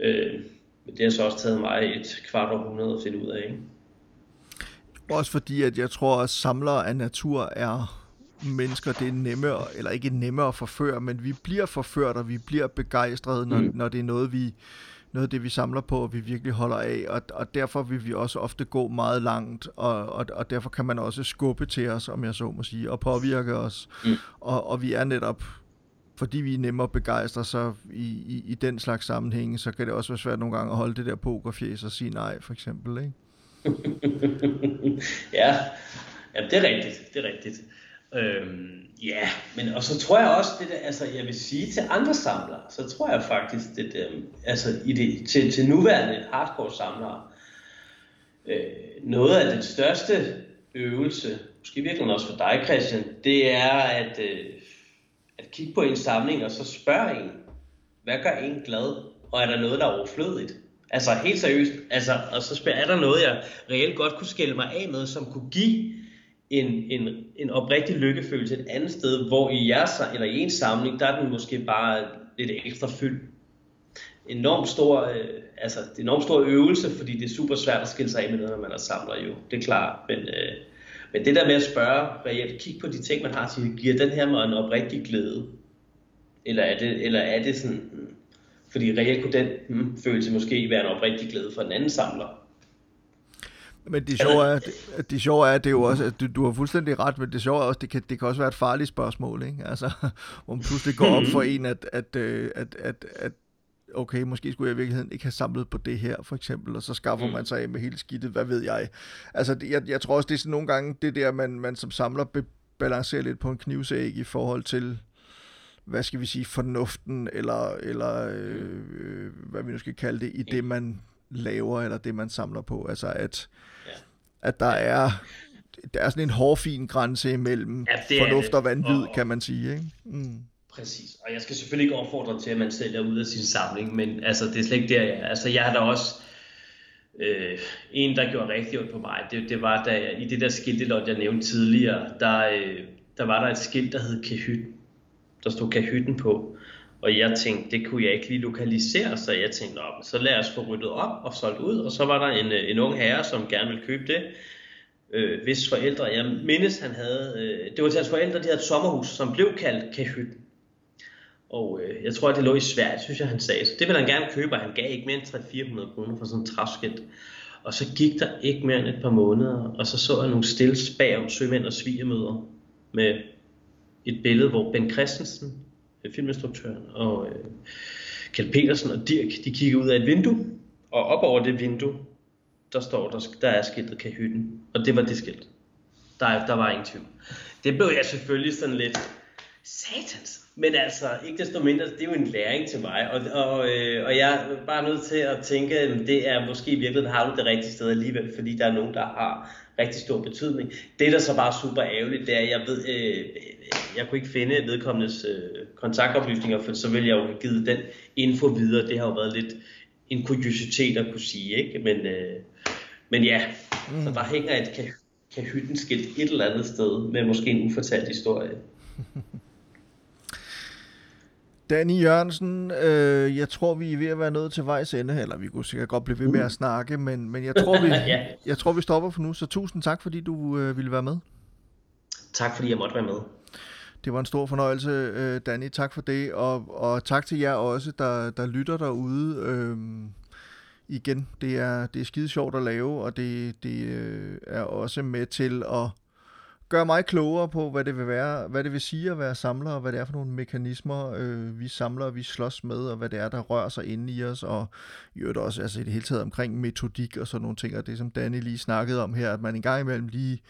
Øh, men det har så også taget mig et kvart århundrede at finde ud af, ikke? Også fordi, at jeg tror, at samlere af natur er mennesker, det er nemmere, eller ikke nemmere at forføre, men vi bliver forført, og vi bliver begejstrede, når, mm. når det er noget, vi noget af det, vi samler på, og vi virkelig holder af, og, og derfor vil vi også ofte gå meget langt, og, og, og derfor kan man også skubbe til os, om jeg så må sige, og påvirke os, mm. og, og vi er netop fordi vi er nemmere at begejstre, så i, i, i den slags sammenhænge, så kan det også være svært nogle gange at holde det der pokerfjes og sige nej, for eksempel, ikke? ja, ja, det er rigtigt, det er rigtigt. Øhm, ja, men og så tror jeg også, det der, altså jeg vil sige til andre samlere, så tror jeg faktisk, det der, altså i det, til, til nuværende hardcore samlere, øh, noget af den største øvelse, måske virkelig også for dig Christian, det er at, øh, at kigge på en samling og så spørge en, hvad gør en glad, og er der noget, der er overflødigt? Altså helt seriøst, altså, og så spørger, er der noget, jeg reelt godt kunne skille mig af med, som kunne give en, en, en oprigtig lykkefølelse et andet sted, hvor i jeres, eller i en samling, der er den måske bare lidt ekstra fyldt. Enormt stor, øh, altså, det er enormt stor øvelse, fordi det er super svært at skille sig af med noget, når man er samler jo, det er klart, men, øh, men det der med at spørge reelt, kig på de ting, man har, til, giver den her mig en oprigtig glæde? Eller er det, eller er det sådan, fordi reelt kunne den hmm, følelse måske være en oprigtig glæde for den anden samler. Men det sjove er, det, det sjove er, det er jo også, at du, du har fuldstændig ret, men det sjove er også, det kan, det kan også være et farligt spørgsmål, ikke? Altså, hvor man pludselig går op for en, at, at, øh, at, at, at okay, måske skulle jeg i virkeligheden ikke have samlet på det her, for eksempel, og så skaffer mm. man sig af med hele skidtet, hvad ved jeg. Altså, jeg, jeg tror også, det er sådan nogle gange, det der, man, man som samler be, balancerer lidt på en knivsæg i forhold til, hvad skal vi sige, fornuften, eller, eller øh, øh, hvad vi nu skal kalde det, i det, man laver, eller det, man samler på. Altså, at, ja. at der er der er sådan en hårfin grænse imellem ja, fornuft og vanvid, og, kan man sige. Ikke? Mm. Præcis, og jeg skal selvfølgelig ikke opfordre til, at man sælger ud af sin samling, men altså, det er slet ikke der, jeg Altså, jeg har da også øh, en, der gjorde rigtig ondt på mig. Det, det var, da jeg, i det der skiltelot, jeg nævnte tidligere, der, øh, der var der et skilt, der hed Kahytten der stod Kahytten på. Og jeg tænkte, det kunne jeg ikke lige lokalisere, så jeg tænkte, så lad os få ryddet op og solgt ud. Og så var der en, øh, en ung herre, som gerne ville købe det. Øh, hvis forældre, jeg mindes han havde, øh, det var til hans forældre, de havde et sommerhus, som blev kaldt Kahytten. Og øh, jeg tror, at det lå i Sverige, synes jeg, han sagde. Så det ville han gerne købe, og han gav ikke mere end 300-400 kroner for sådan en træskilt. Og så gik der ikke mere end et par måneder, og så så jeg nogle stills bag om sømænd og svigermøder med et billede, hvor Ben Christensen, Øh, filminstruktøren, og øh, Kjeld Petersen og Dirk, de kigger ud af et vindue, og op over det vindue, der står, der, der er skiltet Kahytten, og det var det skilt. Der, der var ingen tvivl. Det blev jeg selvfølgelig sådan lidt, satans. Men altså, ikke desto mindre, det er jo en læring til mig, og, og, øh, og jeg er bare nødt til at tænke, at det er måske i virkeligheden, har du det rigtige sted alligevel, fordi der er nogen, der har rigtig stor betydning. Det, der så bare er super ærgerligt, det er, at jeg ved, øh, jeg kunne ikke finde vedkommendes øh, kontaktoplysninger, for så ville jeg jo have givet den info videre. Det har jo været lidt en kuriositet at kunne sige, ikke? Men, øh, men ja, mm. så der hænger et kahyttenskilt et eller andet sted med måske en ufortalt historie. Danny Jørgensen, øh, jeg tror, vi er ved at være nået til vejs ende, eller vi kunne sikkert godt blive ved med at snakke, men, men jeg, tror, vi, ja. jeg tror, vi stopper for nu, så tusind tak, fordi du øh, ville være med. Tak, fordi jeg måtte være med. Det var en stor fornøjelse, øh, Danny. Tak for det, og, og tak til jer også, der, der lytter derude. Øh, igen, det er, det er skide sjovt at lave, og det, det øh, er også med til at gør mig klogere på, hvad det vil være, hvad det vil sige at være samler, og hvad det er for nogle mekanismer, øh, vi samler, vi slås med, og hvad det er, der rører sig inde i os, og i øvrigt også altså i det hele taget omkring metodik og sådan nogle ting, og det som Danny lige snakkede om her, at man en gang imellem lige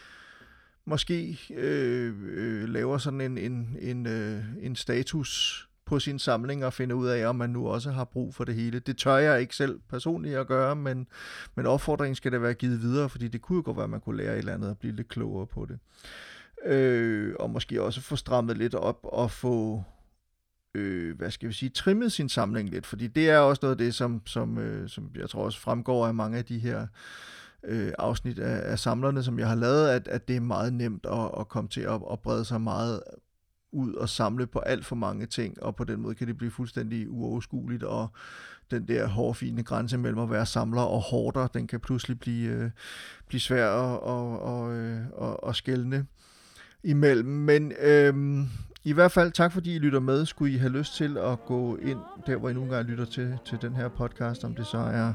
måske øh, øh, laver sådan en, en, en, øh, en status på sin samling og finde ud af, om man nu også har brug for det hele. Det tør jeg ikke selv personligt at gøre, men, men opfordringen skal da være givet videre, fordi det kunne jo godt være, at man kunne lære et eller andet og blive lidt klogere på det. Øh, og måske også få strammet lidt op og få øh, hvad skal vi sige, trimmet sin samling lidt, fordi det er også noget af det, som, som, øh, som jeg tror også fremgår af mange af de her øh, afsnit af, af samlerne, som jeg har lavet, at, at det er meget nemt at, at komme til at, at brede sig meget ud og samle på alt for mange ting, og på den måde kan det blive fuldstændig uoverskueligt, og den der hårfine grænse mellem at være samler og hårder, den kan pludselig blive, øh, blive svær at, og, og, og, og skælne. imellem. Men øh, i hvert fald tak, fordi I lytter med. Skulle I have lyst til at gå ind der, hvor I nogle gange lytter til, til den her podcast, om det så er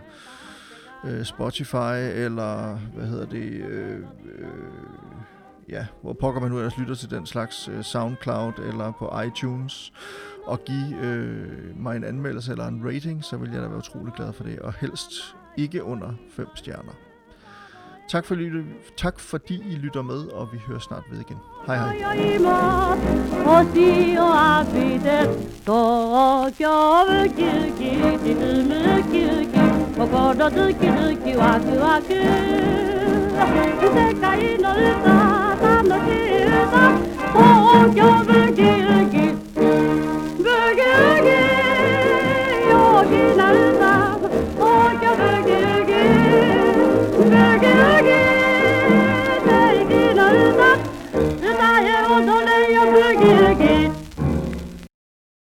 øh, Spotify eller hvad hedder det, øh, øh, ja, hvor pokker man nu ellers lytter til den slags øh, SoundCloud eller på iTunes og give øh, mig en anmeldelse eller en rating, så vil jeg da være utrolig glad for det, og helst ikke under 5 stjerner. Tak, for lytte, tak fordi I lytter med, og vi hører snart ved igen. Hej hej. Og